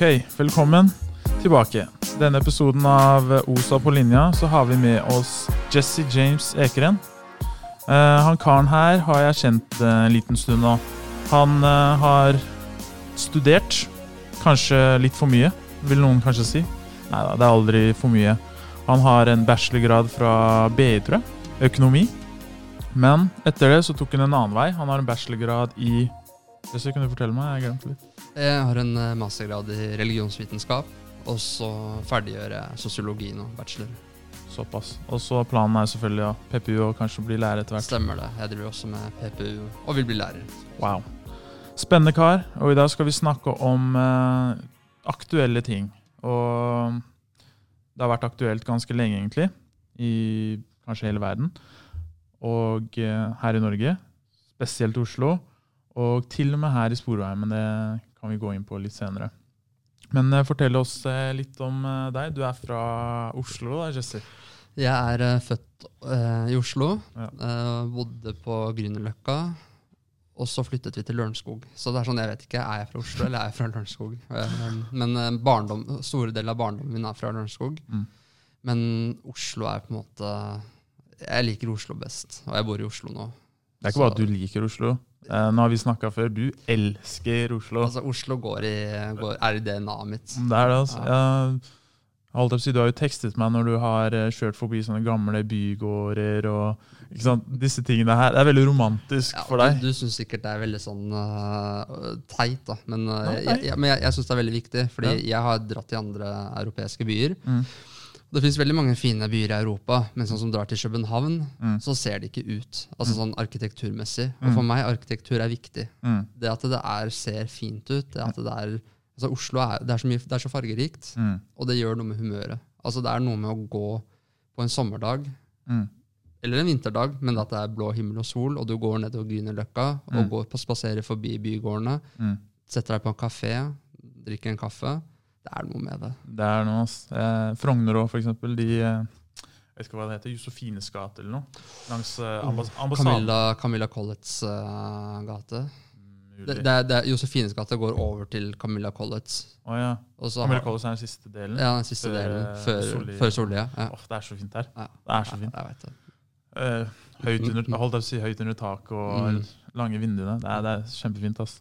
Ok, velkommen tilbake. Denne episoden av OSA på linja så har vi med oss Jesse James Ekeren. Eh, han karen her har jeg kjent eh, en liten stund nå. Han eh, har studert. Kanskje litt for mye, vil noen kanskje si. Nei da, det er aldri for mye. Han har en bachelorgrad fra BI, tror jeg. Økonomi. Men etter det så tok han en annen vei. Han har en bachelorgrad i Kan du fortelle meg? Jeg glemte litt. Jeg har en eh, mastergrad i religionsvitenskap, og så ferdiggjør jeg sosiologi nå, bachelor. Såpass. Og så planen er selvfølgelig å PPU og kanskje bli lærer etter hvert. Stemmer det. Jeg driver også med PPU og vil bli lærer. Wow. Spennende kar, og i dag skal vi snakke om eh, aktuelle ting. Og det har vært aktuelt ganske lenge, egentlig. I kanskje hele verden. Og eh, her i Norge, spesielt Oslo. Og til og med her i Sporveien, men det kan vi gå inn på litt senere. Men eh, fortell oss eh, litt om eh, deg. Du er fra Oslo, da, Jesse? Jeg er født eh, i Oslo. Ja. eh, bodde på Grünerløkka. Og så flyttet vi til Lørenskog. Så det er sånn, jeg vet ikke, er jeg fra Oslo eller er jeg fra Lørenskog? Men barndom, store deler av barndommen min er fra Lørenskog. Mm. Men Oslo er på en måte Jeg liker Oslo best, og jeg bor i Oslo nå. Det er ikke bare at du liker Oslo. Eh, nå har vi snakka før. Du elsker Oslo. Altså, Oslo går i, går, er i DNA-et mitt. Det er det, altså. Si, du har jo tekstet meg når du har eh, kjørt forbi sånne gamle bygårder og ikke sant? disse tingene her. Det er veldig romantisk Ja, for deg. Du, syns sikkert det er veldig sånn uh, teit, da. Men, uh, Nei, jeg, jeg, men jeg, jeg syns det er veldig viktig, fordi Ja. jeg har dratt til andre europeiske byer. Mm. Det finnes veldig mange fine byer i Europa, men sånn som drar til København, Mm. så ser det ikke ut. Altså sånn arkitekturmessig. Mm. Og for meg, arkitektur er viktig. Mm. Det at det er, ser fint ut, det at det er Altså Oslo er, det er, så, mye, det er så fargerikt, Mm. og det gjør noe med humøret. Altså Det er noe med å gå på en sommerdag Mm. eller en vinterdag, men at det er blå himmel og sol, og du går nedover Grünerløkka og Mm. går på spaserer forbi bygårdene, Mm. setter deg på en kafé, drikker en kaffe. Det er noe med det. Det er noe, ass. Eh, Frogner òg, eksempel. De eh, Jeg vet ikke hva det heter. Josefines gate eller noe. Langs eh, ambas ambassaden. Camilla, Camilla Collets eh, gate. Det, det det Josefines gate går over til Camilla Collets. Oh, ja. Også Camilla Collets er den siste delen. Ja, den siste Før, delen. Før Solia. før Solli. Ja. Åh, det er så fint her. Ja. Det er så fint. Ja, jeg vet det. Eh, høyt under, holdt jeg å si høyt under taket og Mm. lange vinduene. Det er, det er kjempefint. ass.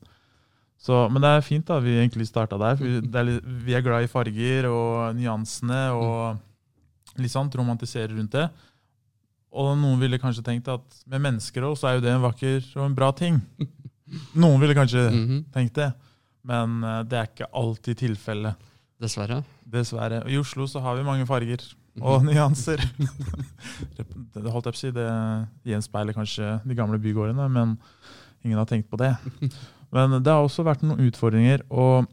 Så, men det er fint da vi egentlig starta der. For vi, det er litt, vi er glad i farger og nyansene og litt sånt. Romantiserer rundt det. Og noen ville kanskje tenkt at med mennesker òg, så er jo det en vakker og en bra ting. Noen ville kanskje Mhm, tenkt det, men eh, det er ikke alltid tilfellet. Dessverre. Dessverre. I Oslo så har vi mange farger Mhm. og nyanser. det holdt jeg på å si, det gjenspeiler kanskje de gamle bygårdene, men ingen har tenkt på det. Men det har også vært noen utfordringer, og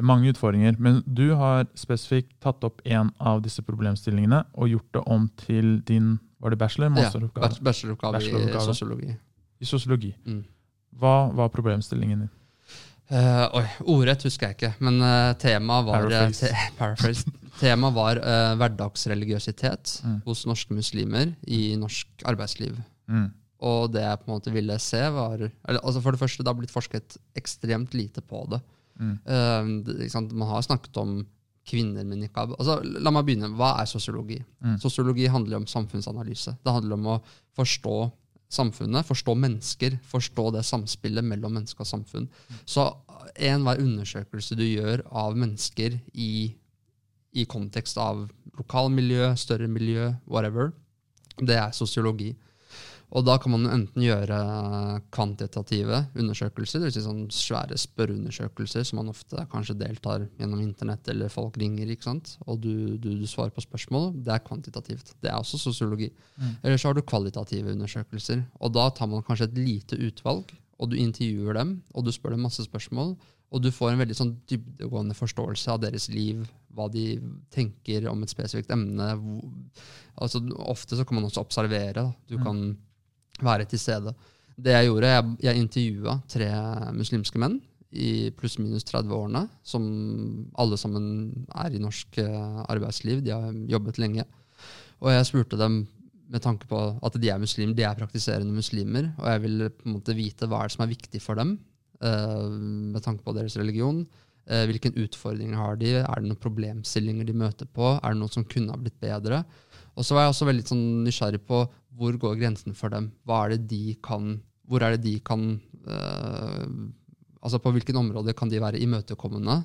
mange utfordringer. Men du har spesifikt tatt opp en av disse problemstillingene og gjort det om til din var det bachelor? Masteroppgave? Ja, Bacheloroppgave i sosiologi. I sosiologi. Mm. Hva var problemstillingen din? Uh, oi, ordrett husker jeg ikke, men uh, temaet var Paraphrase. eh, te paraphrase. Temaet var uh, hverdagsreligiøsitet Mm. hos norske muslimer i norsk arbeidsliv. Mm. Og det jeg på en måte ville se, var eller, altså For det første, det har blitt forsket ekstremt lite på det. Mm. Uh? Man har snakket om kvinner med nikab. Altså, la meg begynne. Hva er sosiologi? Mm. Sosiologi handler om samfunnsanalyse. Det handler om å forstå samfunnet, forstå mennesker, forstå det samspillet mellom menneske og samfunn. Så enhver undersøkelse du gjør av mennesker i, i kontekst av lokalmiljø, større miljø, whatever, det er sosiologi. Og da kan man enten gjøre kvantitative undersøkelser, dvs. Si sånn svære spørreundersøkelser som man ofte kanskje deltar gjennom internett, eller folk ringer, ikke sant? og du, du, du svarer på spørsmål. Det er kvantitativt. Det er også sosiologi. Mm. Eller så har du kvalitative undersøkelser. Og da tar man kanskje et lite utvalg, og du intervjuer dem, og du spør dem masse spørsmål. Og du får en veldig sånn dybdegående forståelse av deres liv, hva de tenker om et spesifikt emne. Altså, ofte så kan man også observere. Da. Du Mm. kan være til stede. Det jeg gjorde, jeg, jeg intervjua tre muslimske menn i pluss-minus 30-årene, som alle sammen er i norsk eh, arbeidsliv. De har jobbet lenge. Og jeg spurte dem med tanke på at de er muslimer, de er praktiserende muslimer, og jeg ville på en måte vite hva er det som er viktig for dem, eh, med tanke på deres religion. Eh, hvilke utfordringer har de? Er det noen problemstillinger de møter på? Er det noe som kunne ha blitt bedre? Og så var jeg også veldig sånn nysgjerrig på hvor går grensen for dem? Er det de kan, hvor er det de kan eh, altså På hvilken område kan de være imøtekommende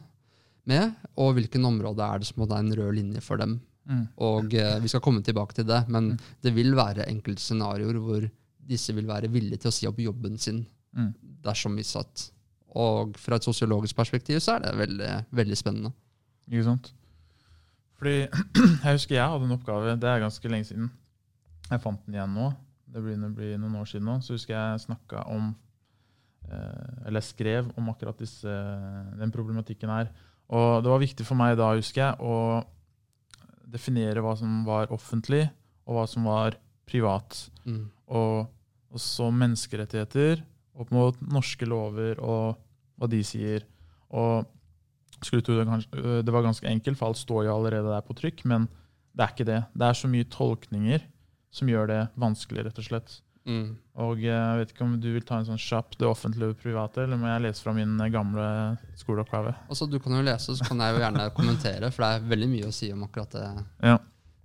med, og hvilken område er det som er en rød linje for dem? Mm. Og eh, Vi skal komme tilbake til det, men Mm. det vil være enkelte scenarioer hvor disse vil være villige til å si opp jobben sin Mm. dersom vi satt. Og fra et sosiologisk perspektiv så er det veldig, veldig spennende. Ikke sant? Fordi jeg husker jeg hadde en oppgave, det er ganske lenge siden. Jeg fant den igjen nå. Det begynner å bli noen år siden nå. Så husker jeg snakka om Eller Eller skrev om akkurat disse, den problematikken her. Og det var viktig for meg da, husker jeg, å definere hva som var offentlig, og hva som var privat. Mm. Og også menneskerettigheter opp mot norske lover og hva de sier. Og skulle tro det, kanskje, øh, det var ganske enkelt, for alt står jo allerede der på trykk, men det er ikke det. Det er så mye tolkninger som gjør det vanskelig, rett og slett. Mm. Og eh, jeg vet ikke om du vil ta en sånn kjapp det offentlige og private, eller må jeg lese fra min eh, gamle skoleoppgave? Altså, du kan jo lese, så kan jeg jo gjerne kommentere, for det er veldig mye å si om akkurat det, Ja.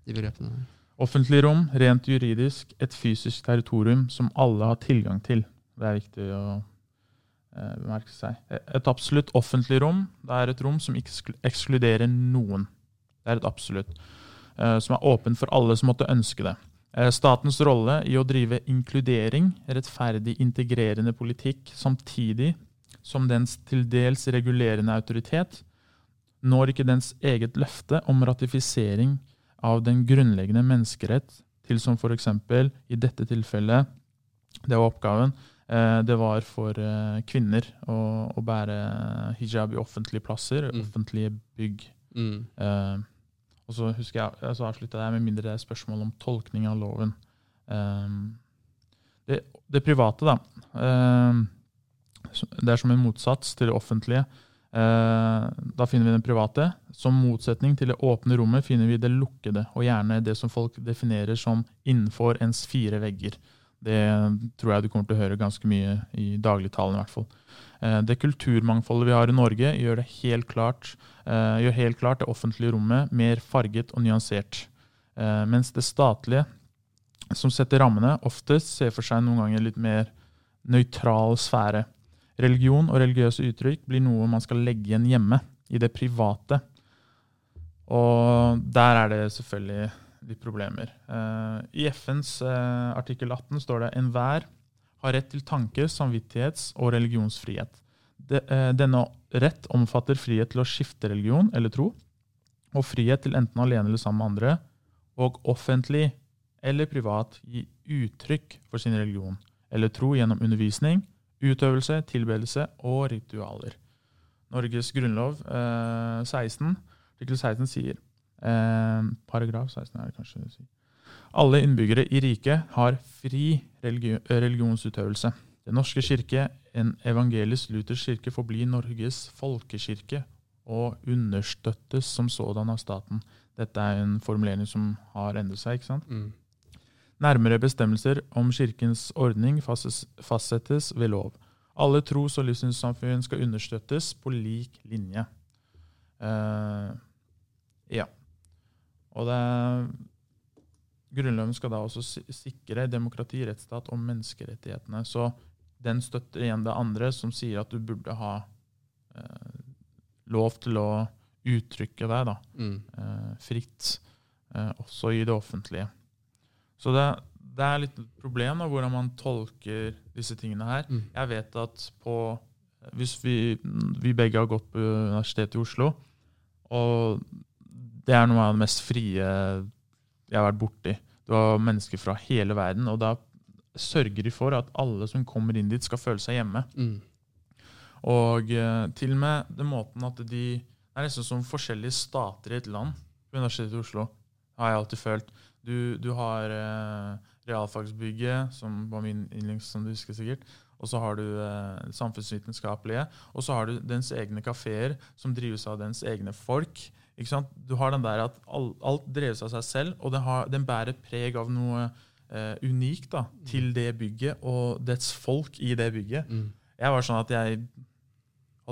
de begrepene. Offentlig rom, rent juridisk, et fysisk territorium som alle har tilgang til. Det er viktig å eh, bemerke seg. Et absolutt offentlig rom, det er et rom som ikke ekskluderer noen. Det er et absolutt. eh, som er åpent for alle som måtte ønske det. Eh, statens rolle i å drive inkludering, rettferdig integrerende politikk, samtidig som dens til dels regulerende autoritet, når ikke dens eget løfte om ratifisering av den grunnleggende menneskerett til som f.eks. i dette tilfellet, det var oppgaven, eh, det var for eh, kvinner å, å bære hijab i offentlige plasser, Mm. offentlige bygg. Mm. Og så husker jeg, så avslutta jeg med mindre spørsmål om tolkning av loven. Um, det, det private, da. Um, det er som en motsats til det offentlige. Uh, da finner vi den private. Som motsetning til det åpne rommet finner vi det lukkede, og gjerne det som folk definerer som innenfor ens fire vegger. Det tror jeg du kommer til å høre ganske mye i dagligtalen. i hvert fall. Eh, Det kulturmangfoldet vi har i Norge, gjør, helt klart, eh, gjør helt klart det offentlige rommet mer farget og nyansert. Eh, Mens det statlige, som setter rammene, oftest ser for seg noen ganger litt mer nøytral sfære. Religion og religiøse uttrykk blir noe man skal legge igjen hjemme, i det private. Og der er det selvfølgelig litt problemer. I FNs artikkel 18 står det enhver har rett til tanke-, samvittighets- og religionsfrihet. Eh, denne rett omfatter frihet til å skifte religion eller tro, og frihet til enten alene eller sammen med andre, og offentlig eller privat gi uttrykk for sin religion eller tro gjennom undervisning, utøvelse, tilbedelse og ritualer. Norges grunnlov eh, 16, artikkel 16 sier eh, Paragraf 16 er det kanskje det sier. Alle innbyggere i riket har fri religionsutøvelse. Den norske kirke, en evangelisk-luthersk kirke, forblir Norges folkekirke og understøttes som sådan av staten. Dette er en formulering som har endret seg. ikke sant? Mm. Nærmere bestemmelser om kirkens ordning fastsettes ved lov. Alle tros- og livssynssamfunn skal understøttes på lik linje. Uh, ja. Og det Grunnloven skal da også sikre demokrati, rettsstat og menneskerettighetene. Så den støtter igjen det andre, som sier at du burde ha eh, lov til å uttrykke deg da, Mm. eh, fritt, eh, også i det offentlige. Så det, det er litt problem da, hvordan man tolker disse tingene her. Mm. Jeg vet at på Hvis vi, vi begge har gått på Universitetet i Oslo, og det er noe av det mest frie jeg har vært borti. Du har mennesker fra hele verden, og da sørger de for at alle som kommer inn dit, skal føle seg hjemme. Mm. Og eh, til og med den måten at de Det er nesten som forskjellige stater i et land på Universitetet i Oslo, har jeg alltid følt. Du, du har eh, realfagsbygget, som var min yndlings, som du husker sikkert. Og så har du eh, samfunnsvitenskapelige. Og så har du dens egne kafeer, som drives av dens egne folk. Du har den der at alt, alt dreves av seg selv, og den, har, den bærer preg av noe eh, unikt da, til det bygget og dets folk i det bygget. Mm. Jeg var sånn at jeg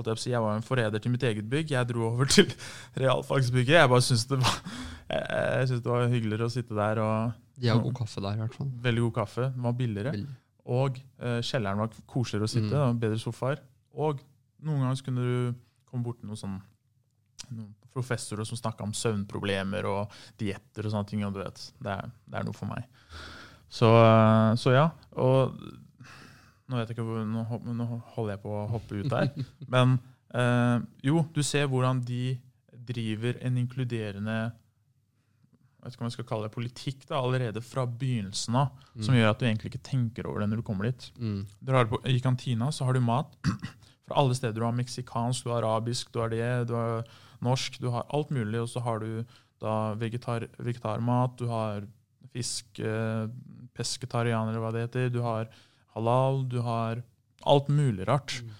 Jeg var en forræder til mitt eget bygg. Jeg dro over til realfagsbygget. Jeg bare syntes det, det var hyggeligere å sitte der. og De har god kaffe der, i hvert fall. Veldig god kaffe. Den var billigere. Billig. Og eh, kjelleren var koseligere å sitte. Mm. Bedre sofaer. Og noen ganger kunne du komme borti noen sånn noen professorer som snakka om søvnproblemer og dietter og sånne ting. og du vet, det er, det er noe for meg. Så, eh, så ja. Og nå vet jeg ikke hvor, nå, nå holder jeg på å hoppe ut der. Men eh, jo, du ser hvordan de driver en inkluderende jeg vet ikke om jeg skal kalle det politikk da, allerede fra begynnelsen av, som gjør at du egentlig ikke tenker over det når du kommer dit. Mm. På, I kantina så har du mat fra alle steder. Du har meksikansk, du har arabisk, du har det, du har norsk, du har alt mulig. Og så har du da vegetar, vegetarmat, du har fisk, eh, pesketarianer, eller hva det heter. Du har halal, du har alt mulig rart. Mm.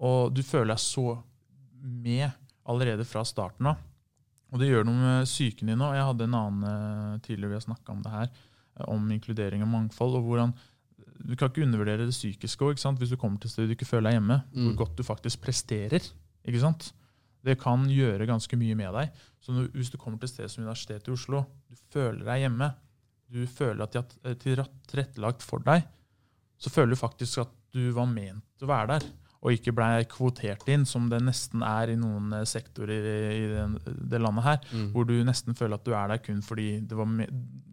Og du føler deg så med allerede fra starten av. Og det gjør noe med psyken din òg. Jeg hadde en annen eh, tidligere vi har snakka om det her, eh, om inkludering og mangfold. og hvordan Du kan ikke undervurdere det psykiske òg. Hvis du kommer til et sted du ikke føler deg hjemme. Hvor Mm. godt du faktisk presterer. ikke sant? Det kan gjøre ganske mye med deg. Så når, hvis du kommer til et sted som Universitetet i Oslo, du føler deg hjemme, du føler at de har tilra- tilrettelagt for deg, så føler du faktisk at du var ment å være der, og ikke blei kvotert inn, som det nesten er i noen eh, sektorer i, det landet her, Mm. hvor du nesten føler at du er der kun fordi det, var med,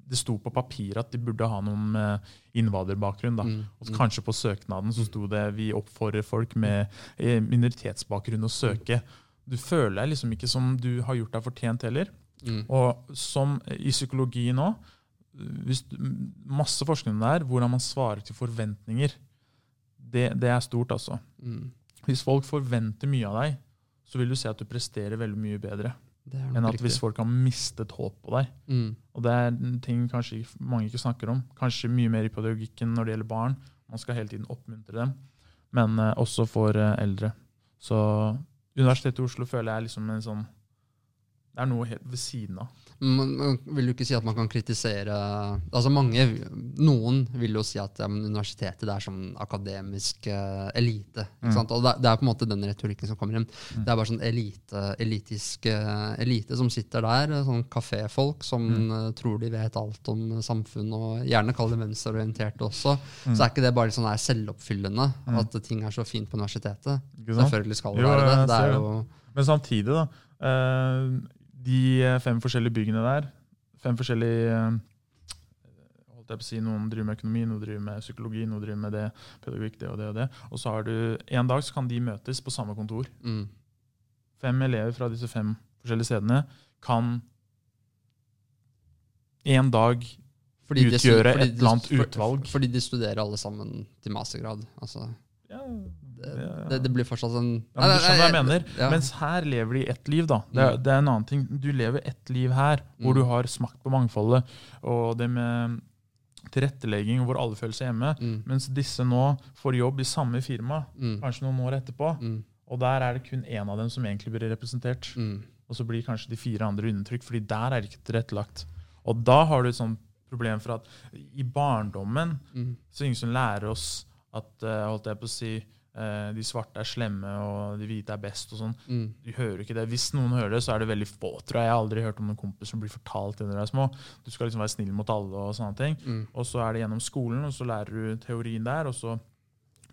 det sto på papiret at de burde ha noen med innvandrerbakgrunn. da. Mm. Og kanskje på søknaden så sto det vi oppfordrer folk med eh, minoritetsbakgrunn å søke. Du føler deg liksom ikke som du har gjort deg fortjent heller. Mm. Og som i psykologi nå, hvis, masse forskning der, hvordan man svarer til forventninger, det, det er stort, altså. Mm. Hvis folk forventer mye av deg, så vil du se at du presterer veldig mye bedre enn at hvis folk har mistet håp på deg. Mm. Og det er ting kanskje mange ikke snakker om. Kanskje mye mer i pedagogikken når det gjelder barn. Man skal hele tiden oppmuntre dem. Men eh, også for eh, eldre. Så Universitetet i Oslo føler jeg er liksom en sånn Det er noe helt ved siden av. Man, man vil jo ikke si at man kan kritisere altså mange, Noen vil jo si at ja, universitetet er sånn akademisk uh, elite. Mm. Og det, det er på en måte den retorikken som kommer inn. Mm. Det er bare sånn elite, elitisk uh, elite som sitter der, eh, sånn kaféfolk som Mm. uh, tror de vet alt om samfunn, og gjerne kaller det venstreorienterte også. Mm. Så er ikke det bare sånn der selvoppfyllende, Mm. at ting er så fint på universitetet. Selvfølgelig skal det Jo, være det. det. jo, Men samtidig, da. Eh, de fem forskjellige byggene der, fem forskjellige eh, holdt jeg på å si, Noen driver med økonomi, noen driver med psykologi, noen driver med det, pedagogikk, det og det og det. Og så har du En dag så kan de møtes på samme kontor. mm, Fem elever fra disse fem forskjellige stedene kan en dag Fordi de utgjøre fordi et eller annet utvalg. Fordi de studerer alle sammen til mastergrad. Altså, ja, det, det, blir fortsatt en Ja, men du skjønner hva jeg mener. Ja. Mens her lever de ett liv, da. Det Mm. det er en annen ting. Du lever ett liv her, hvor Mm. du har smakt på mangfoldet, og det med tilrettelegging, hvor alle føler seg hjemme. Mm, Mens disse nå får jobb i samme firma, mm, kanskje noen år etterpå. mm, Og der er det kun én av dem som egentlig blir representert. mm, Og så blir kanskje de fire andre undertrykt, fordi der er det ikke tilrettelagt. Og da har du et sånt problem for at i barndommen mm, så ingen som lærer oss at eh, holdt jeg på å si, de svarte er slemme og de hvite er best. og sånn. mm, Du hører ikke det. Hvis noen hører det, så er det veldig få. tror Jeg Jeg har aldri hørt om noen kompis som blir fortalt det når de er små. Du skal liksom være snill mot alle og sånne ting. mm, Og så er det gjennom skolen, og så lærer du teorien der. og så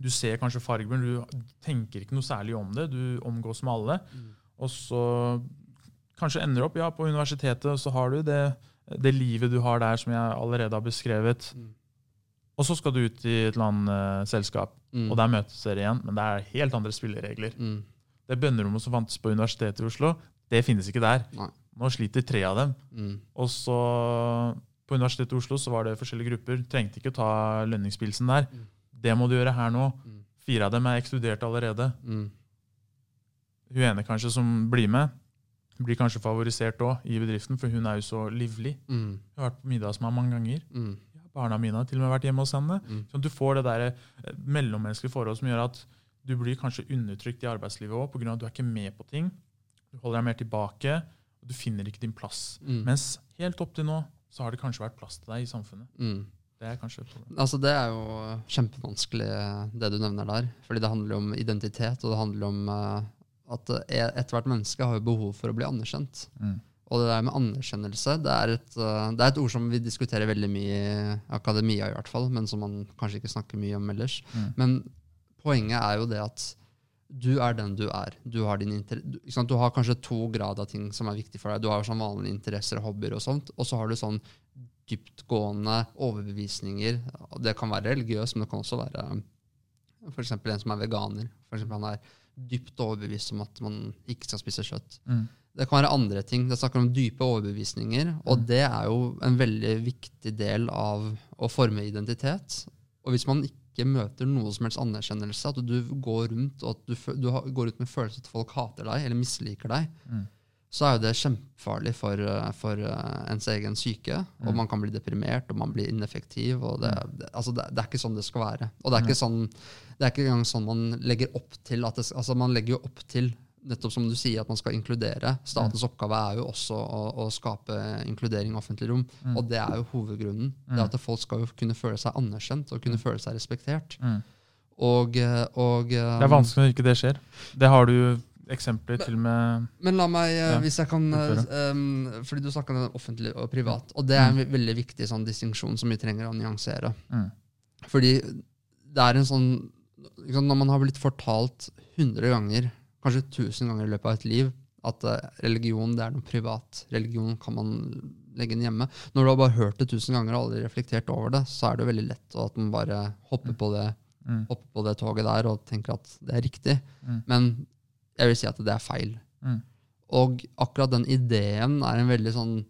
Du ser kanskje fargen, du tenker ikke noe særlig om det. Du omgås med alle. mm, Og så kanskje ender du opp ja, på universitetet, og så har du det, det livet du har der, som jeg allerede har beskrevet. Og så skal du ut i et eller annet eh, selskap, mm, og der møtes dere igjen. Men det er helt andre spilleregler. mm, Det bønnerommet som fantes på Universitetet i Oslo, det finnes ikke der. Nei. Nå sliter tre av dem. mm, Og så På Universitetet i Oslo så var det forskjellige grupper. Trengte ikke ta lønningspilsen der. Mm. Det må du gjøre her nå. mm, Fire av dem er ekskludert allerede. mm, Hun ene kanskje som blir med, blir kanskje favorisert òg i bedriften, for hun er jo så livlig. Hun har vært på middag hos meg mange ganger. Barna mine har til og med vært hjemme hos henne. mm, Sånn, du får det der eh, mellommenneskelige forhold som gjør at du blir kanskje undertrykt i arbeidslivet òg, pga. at du er ikke med på ting. Du holder deg mer tilbake, og du finner ikke din plass. mm, Mens helt opp til nå så har det kanskje vært plass til deg i samfunnet. mm. Det er kanskje. Altså, det er jo kjempevanskelig, det du nevner der. Fordi det handler om identitet, og det handler om eh, at eh, ethvert menneske har jo behov for å bli anerkjent. Mm. Og det der med anerkjennelse, det er, et, eh, det er et ord som vi diskuterer veldig mye i akademia, i hvert fall, men som man kanskje ikke snakker mye om ellers. Mm. Men poenget er jo det at du er den du er. Du har, du, ikke sant? du har kanskje to grad av ting som er viktig for deg. Du har sånn vanlige interesser og hobbyer, og sånt, og så har du sånn dyptgående overbevisninger. Det kan være religiøst, men det kan også være f.eks. en som er veganer. For eksempel, han er dypt overbevist om at man ikke skal spise kjøtt. Mm. Det kan være andre ting. Det snakker om dype overbevisninger. Og Mm. det er jo en veldig viktig del av å forme identitet. Og hvis man ikke møter noe som helst anerkjennelse, at du går rundt og at du, du går ut med følelsen at folk hater deg eller misliker deg, Mm. så er jo det kjempefarlig for, for eh, ens egen syke. Og Mm. man kan bli deprimert, og man blir ineffektiv. og Det, det, altså det, det er ikke sånn det skal være. Og det er ikke sånn det er ikke engang sånn man legger opp til at det, altså Man legger jo opp til nettopp som du sier, at man skal inkludere. Statens oppgave er jo også å, å skape inkludering i offentlig rom. Mm. Og det er jo hovedgrunnen. Det er at folk skal jo kunne føle seg anerkjent og kunne føle seg respektert. Mm. Og, eh, og eh, Det er vanskelig når ikke det skjer. Det har du eksempler til med Men la meg, eh, Ja, hvis jeg kan eh, um, Fordi du snakka om offentlig og privat. Og det er en veldig viktig sånn distinksjon som vi trenger å nyansere. mm. Fordi det er en sånn Når man har blitt fortalt 100 ganger, kanskje tusen ganger i løpet av et liv, at eh, religion det er noe privat. Religion kan man legge inn hjemme. Når du har bare hørt det tusen ganger og aldri reflektert over det, så er det jo veldig lett at man bare hopper på det, Mm. hopper på det toget der og tenker at det er riktig. Mm. Men jeg vil si at det er feil. Mm. Og akkurat den ideen er en veldig sånn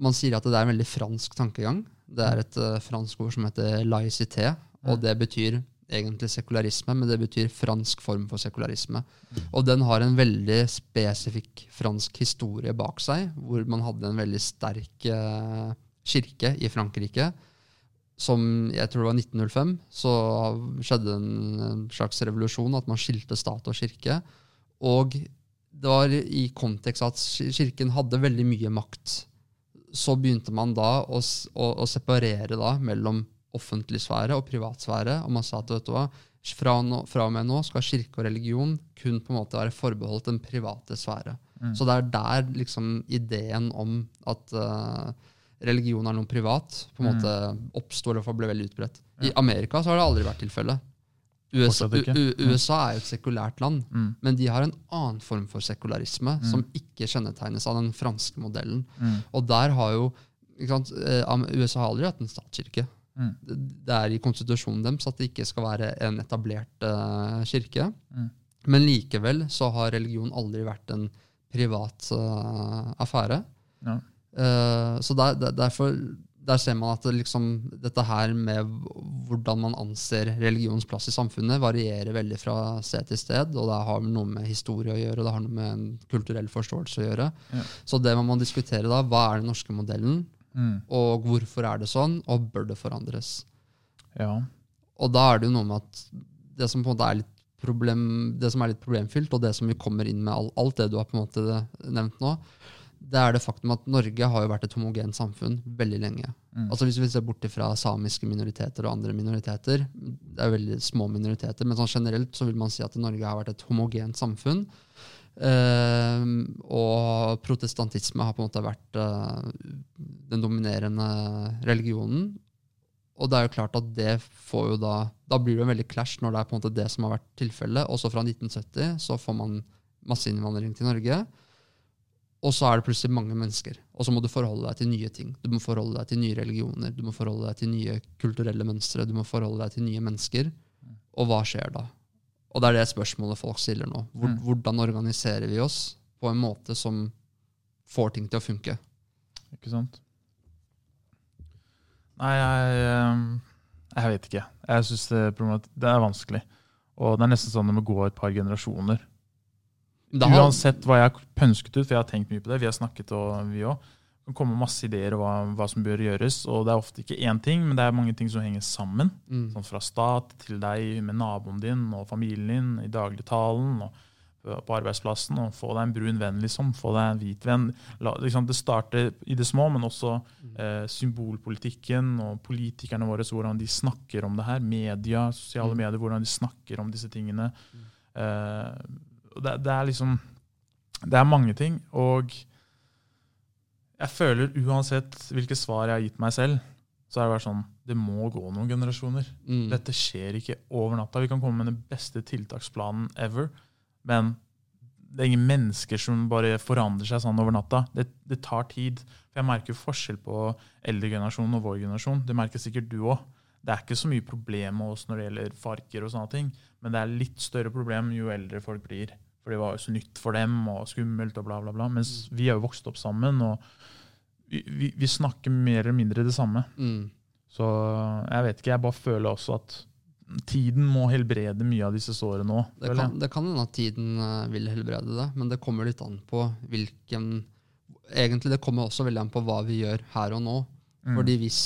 Man sier at det er en veldig fransk tankegang. Det er et uh, fransk ord som heter laicité, og Mm. det betyr egentlig sekularisme, men det betyr fransk form for sekularisme. Og den har en veldig spesifikk fransk historie bak seg, hvor man hadde en veldig sterk eh, kirke i Frankrike. Som jeg tror det var 1905, så skjedde en en slags revolusjon, at man skilte stat og kirke. Og det var i kontekst at kirken hadde veldig mye makt. Så begynte man da å, å, å separere da mellom offentlig sfære og privatsfære. Og man sa at vet du hva, fra, nå, fra og med nå skal kirke og religion kun på en måte være forbeholdt den private sfære. Mm. Så det er der liksom ideen om at uh, religion er noe privat, på en Mm. måte oppsto eller ble veldig utbredt. I Amerika så har det aldri vært tilfellet. USA, USA er jo et sekulært land, Mm. men de har en annen form for sekularisme Mm. som ikke kjennetegnes av den franske modellen. Mm. Og der har jo sant, eh, USA har aldri hatt en statskirke. Mm. Det er i konstitusjonen deres at det ikke skal være en etablert uh, kirke. Mm. Men likevel så har religion aldri vært en privat uh, affære. Ja. Uh, så der, der, derfor der ser man at det liksom, dette her med hvordan man anser religionens plass i samfunnet, varierer veldig fra sted til sted. Og det har noe med historie å gjøre, og det har noe med en kulturell forståelse å gjøre. Ja. Så det man må diskutere da, hva er den norske modellen, Mm. og hvorfor er det sånn, og bør det forandres? Ja. Og da er det jo noe med at det som på en måte er litt problem, det som er litt problemfylt, og det som vi kommer inn med all, alt det du har på en måte nevnt nå, det er det faktum at Norge har jo vært et homogent samfunn veldig lenge. Mm. Altså Hvis vi ser bort fra samiske minoriteter og andre minoriteter, det er jo veldig små minoriteter, men sånn generelt så vil man si at Norge har vært et homogent samfunn. Ehm, og protestantisme har på en måte vært eh, den dominerende religionen. Og det er jo klart at det får jo da Da blir det en veldig clash når det er på en måte det som har vært tilfellet. Også fra 1970 så får man masseinnvandring til Norge. Og så er det plutselig mange mennesker. Og så må du forholde deg til nye ting. Du må forholde deg til nye religioner, du må forholde deg til nye kulturelle mønstre, du må forholde deg til nye mennesker. Og hva skjer da? Og det er det spørsmålet folk stiller nå. Mm. Hvordan organiserer vi oss på en måte som får ting til å funke? Ikke sant? Nei, jeg, ehm, jeg vet ikke. Jeg syns det, det er vanskelig. Og det er nesten sånn det må gå et par generasjoner. Uansett hva jeg har pønsket ut, for jeg har tenkt mye på det, vi har snakket og vi òg. Det kommer masse ideer om hva, hva som bør gjøres. Og det er ofte ikke én ting, men det er mange ting som henger sammen. Mm. Sånn fra stat til deg med naboen din og familien din i dagligtalen. Og på arbeidsplassen og få deg en brun venn, liksom. Få deg en hvit venn. La, liksom, det starter i det små, men også eh, symbolpolitikken og politikerne våre, hvordan de snakker om det her. Media, sosiale Mm. medier, hvordan de snakker om disse tingene. Eh, det, det er liksom Det er mange ting. Og jeg føler uansett hvilke svar jeg har gitt meg selv, så er det bare sånn Det må gå noen generasjoner. Mm. Dette skjer ikke over natta. Vi kan komme med den beste tiltaksplanen ever, men det er ingen mennesker som bare forandrer seg sånn over natta. Det, det tar tid. For Jeg merker forskjell på eldre generasjon og vår generasjon. Det merker sikkert du òg. Det er ikke så mye problem med oss når det gjelder farker, og sånne ting, men det er litt større problem jo eldre folk blir. For det var jo så nytt for dem og skummelt og bla, bla, bla. Mens vi har jo vokst opp sammen, og vi, vi, vi snakker mer eller mindre det samme. Mm. Så jeg vet ikke, jeg bare føler også at tiden må helbrede mye av disse sårene nå. Det kan, det kan hende at tiden eh, vil helbrede det, men det kommer litt an på hvilken Egentlig det kommer også veldig an på hva vi gjør her og nå. Mm. Fordi hvis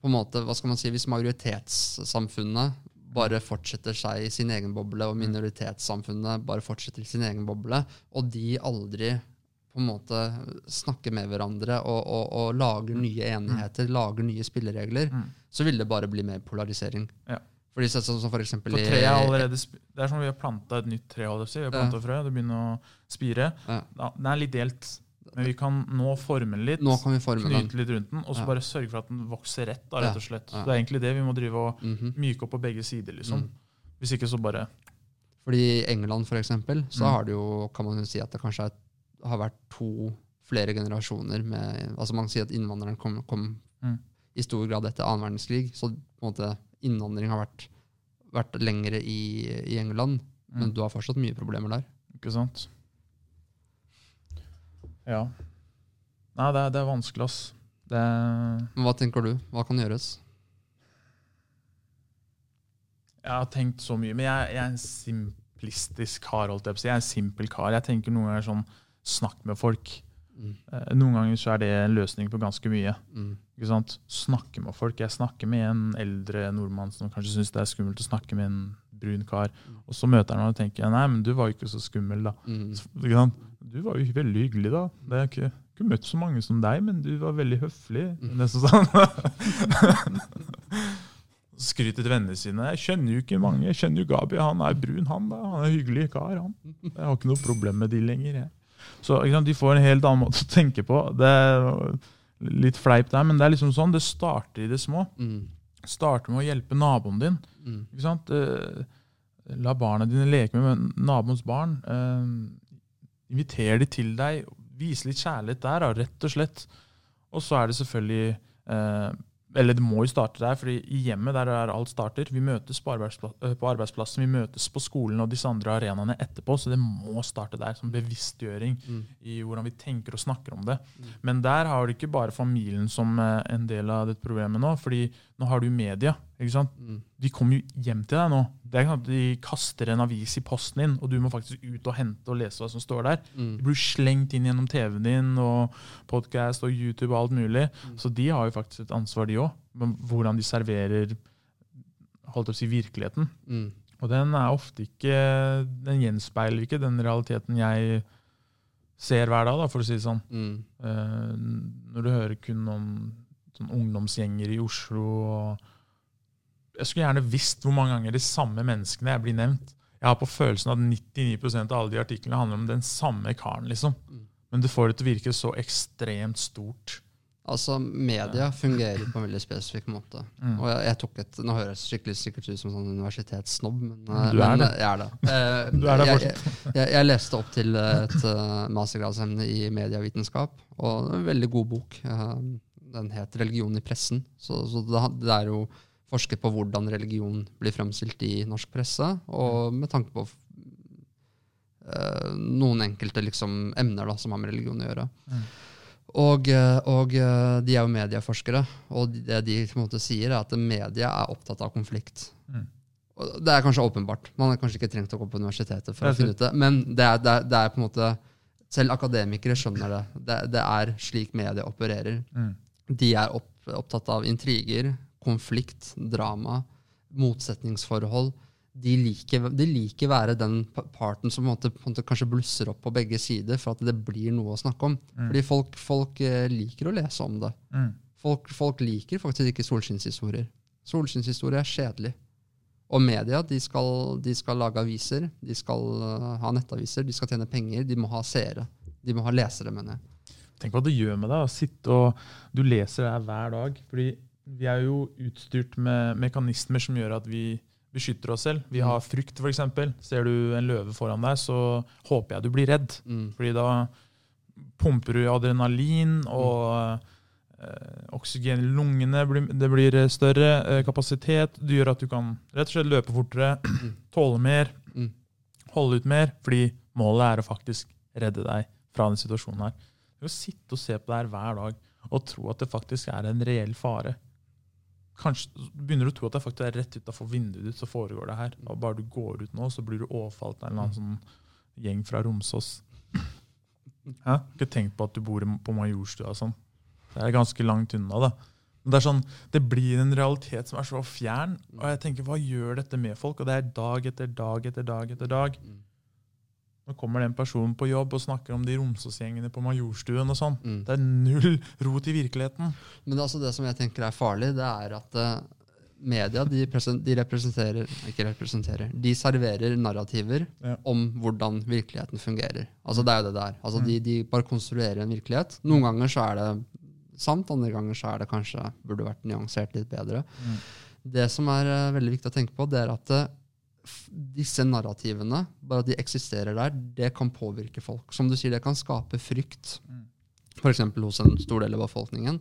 på en måte, hva skal man si, hvis majoritetssamfunnet bare fortsetter seg i sin egen boble, og minoritetssamfunnet bare fortsetter i sin egen boble, og de aldri på en måte snakker med hverandre og, og, og lager nye enigheter, lager nye spilleregler, Mm. så vil det bare bli mer polarisering. Ja. Fordi sånn som for eksempel For treet er allerede Det er som om vi har planta et nytt tre. Vi har planta frø, det begynner å spire. Ja. Den er litt delt, men vi kan nå forme den litt. forme knyte den. Litt rundt den, og så Ja. bare sørge for at den vokser rett. da, rett og slett. Ja. Det er egentlig det vi må drive og Mhm. myke opp på begge sider. liksom. Mm. Hvis ikke så bare Fordi i England for eksempel, så Mm. har det jo, kan man jo si at det kanskje er, har vært to flere generasjoner med altså Man sier at innvandreren kom, kom Mm. i stor grad etter annen verdenskrig, så på en måte innvandring har vært, vært lengre i, i England, men mm, du har fortsatt mye problemer der. Ikke sant? Ja. Nei, det er, det er vanskelig, ass. Det Men hva tenker du? Hva kan gjøres? Jeg har tenkt så mye, men jeg, jeg er en simplistisk kar. holdt Jeg på å si. Jeg er en simpel kar. Jeg tenker noen ganger sånn Snakk med folk. Mm. Eh, Noen ganger så er det en løsning på ganske mye. Mm. Ikke sant? Snakke med folk. Jeg snakker med en eldre nordmann som kanskje syns det er skummelt å snakke med en brun kar. Og så møter han meg og tenker nei, men du var jo ikke så skummel, da. Mm. Ikke sant? Du var jo veldig hyggelig, da. Det er ikke, ikke møtt så mange som deg, men du var veldig høflig. Nesten sånn. Skryter til vennene sine. Jeg kjenner jo ikke mange. Jeg kjenner jo Gabi. Han er brun, han da. Han er hyggelig kar, han. Jeg har ikke noe problem med de lenger. Jeg. Så sant? De får en helt annen måte å tenke på. Det er litt fleip der, men det er liksom sånn. Det starter i det små. Mm. Starter med å hjelpe naboen din. Mm. Eh, La barna dine leke med naboens barn. Inviter de til deg. Vis litt kjærlighet der, da, rett og slett. Og så er det selvfølgelig eh, Eller det må jo starte der, for i hjemmet der er alt starter. Vi møtes på, arbeidspla eh, på arbeidsplassen, vi møtes på skolen og disse andre arenaene etterpå. Så det må starte der, som bevisstgjøring Mm. i hvordan vi tenker og snakker om det. Mm. Men der har du ikke bare familien som eh, en del av dette problemet nå. fordi nå har du media. Mm. De kommer jo hjem til deg nå. Det er ikke sånn at De kaster en avis i posten din, og du må faktisk ut og hente og lese hva som står der. Mm. Du blir slengt inn gjennom TV-en din og podkast og YouTube og alt mulig. Mm. Så de har jo faktisk et ansvar, de òg. Hvordan de serverer holdt å si, virkeligheten. Mm. Og den er ofte ikke Den gjenspeiler ikke den realiteten jeg ser hver dag, da, for å si det sånn. Mm. Eh, når du hører kun om sånn ungdomsgjenger i Oslo og Jeg skulle gjerne visst hvor mange ganger de samme menneskene jeg blir nevnt. Jeg har på følelsen at 99% av alle de artiklene handler om den samme karen. liksom. Mm. Men det får det til å virke så ekstremt stort. Altså, media fungerer på en veldig spesifikk måte. Mm. Og jeg, jeg tok et, Nå høres jeg skikkelig sikkert ut som sånn universitetssnobb, men, Du er men det. jeg er det. Eh, Du er det jeg, jeg, jeg, leste opp til et uh, mastergradsemne i medievitenskap, og det er en veldig god bok. Eh, den het 'Religion i pressen'. Så, så det, det er jo forsket på hvordan religion blir fremstilt i norsk presse, og med tanke på uh, noen enkelte liksom, emner da, som har med religion å gjøre. Mm. Og, eh, og eh, de er jo medieforskere, og det de på en måte sier, er at media er opptatt av konflikt. Mm. Det er kanskje åpenbart. Man har kanskje ikke trengt å gå på universitetet for å finne ut det, men det er, det, er, det er på en måte Selv akademikere skjønner det. Det, det er slik media opererer. Mm. De er opp, opptatt av intriger, konflikt, drama, motsetningsforhold. de liker, de liker være den parten som på en måte, på en måte kanskje blusser opp på begge sider, for at det blir noe å snakke om. Fordi folk, folk eh, liker å lese om det. Mm. Folk, folk liker faktisk ikke solskinnshistorier. Solskinnshistorie er kjedelig. Og media de skal, de skal lage aviser, de skal eh, ha nettaviser, de skal tjene penger, de må ha seere. De må ha lesere, mener jeg. Tenk hva det gjør med deg å sitte og Du leser det her hver dag. Fordi vi er jo utstyrt med mekanismer som gjør at vi beskytter oss selv. Vi har frykt, f.eks. Ser du en løve foran deg, så håper jeg du blir redd. Mm. Fordi da pumper du adrenalin, og eh, oksygen i lungene blir, det blir større. Eh, kapasitet. Det gjør at du kan rett og slett løpe fortere, tåle mer, Mm. holde ut mer. Fordi målet er å faktisk redde deg fra den situasjonen her. Det å sitte og se på det her hver dag og tro at det faktisk er en reell fare. Kanskje begynner du å tro at det faktisk er rett utafor vinduet ditt så foregår det her. Og bare du går ut nå, så blir du overfalt av en eller annen sånn gjeng fra Romsås. Jeg ikke tenkt på at du bor på Majorstua og sånn. Det er ganske langt unna, da. Men det er sånn, det blir en realitet som er så fjern. Og jeg tenker, hva gjør dette med folk? Og det er dag etter dag etter dag etter dag. Mm. Nå kommer det en person på jobb og snakker om de Romsåsgjengene på Majorstuen og sånn. Mm. Det er null rot i virkeligheten. Men altså det som jeg tenker er farlig, det er at uh, media de, de representerer Ikke representerer. De serverer narrativer Ja. om hvordan virkeligheten fungerer. Altså Det er jo det der. Altså de, de bare konstruerer en virkelighet. Noen ganger så er det sant, andre ganger så er det kanskje burde vært nyansert litt bedre. Mm. Det som er uh, veldig viktig å tenke på, det er at f- disse narrativene, bare at de eksisterer der, det kan påvirke folk. Som du sier, det kan skape frykt. Mm. F.eks. hos en stor del av befolkningen.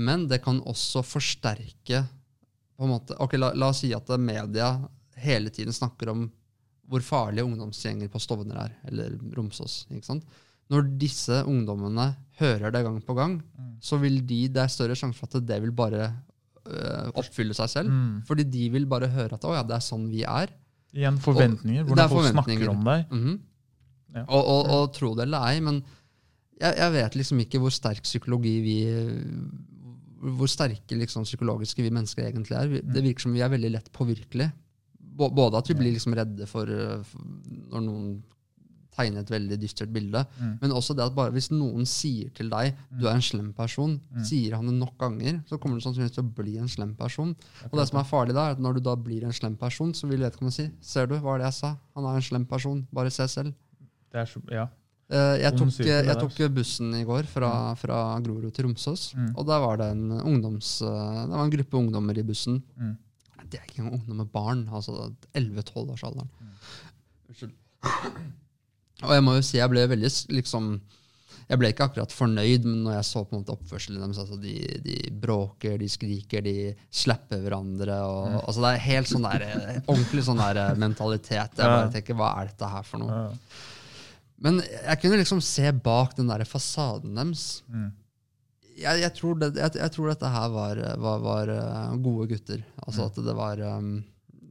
Men det kan også forsterke på en måte, ok, la, la oss si at media hele tiden snakker om hvor farlige ungdomsgjenger på Stovner er, eller Romsås. ikke sant? Når disse ungdommene hører det gang på gang, Mm. så vil de, det er større sjanse for at det vil bare øh, oppfylle seg selv. Mm. Fordi de vil bare høre at å ja, det er sånn vi er. Igjen forventninger. Hvordan folk snakker om deg. Mhm. Ja. og, og, og tro det eller ei, men jeg, jeg vet liksom ikke hvor sterk psykologi vi Hvor sterke liksom, psykologiske vi mennesker egentlig er. Vi- Det virker som vi er veldig lett påvirkelige. Både at vi blir liksom redde for, uh, for når noen tegner et veldig dystert bilde, Mm. men også det at bare hvis noen sier til deg du er en slem person, Mm. sier han det nok ganger, så kommer du sannsynligvis til å bli en slem person. Og det som er farlig da, er at når du da blir en slem person, så vil vedkommende si Ser du, hva er det jeg sa? Han er en slem person. Bare se selv. Det er så, ja. Eh, jeg, tok, jeg tok bussen i går fra, fra Grorud til Romsås, Mm. og der var det en ungdoms... eh, Det var en gruppe ungdommer i bussen. Mm. Det er ikke engang ungdom med barn, altså 11-12-årsalderen. Mm. Unnskyld. Og jeg må jo si jeg ble veldig liksom jeg ble ikke akkurat fornøyd men når jeg så på en måte oppførselen deres. Altså de, de bråker, de skriker, de slapper hverandre. Og, Mm. altså det er helt sånn der, eh, ordentlig sånn der eh, mentalitet. Jeg bare tenker, Hva er dette her for noe? Ja. Men jeg kunne liksom se bak den der fasaden deres. Mm. Jeg, jeg, tror det, jeg, jeg tror dette her var, var, var eh, gode gutter. Altså Mm. at det var um,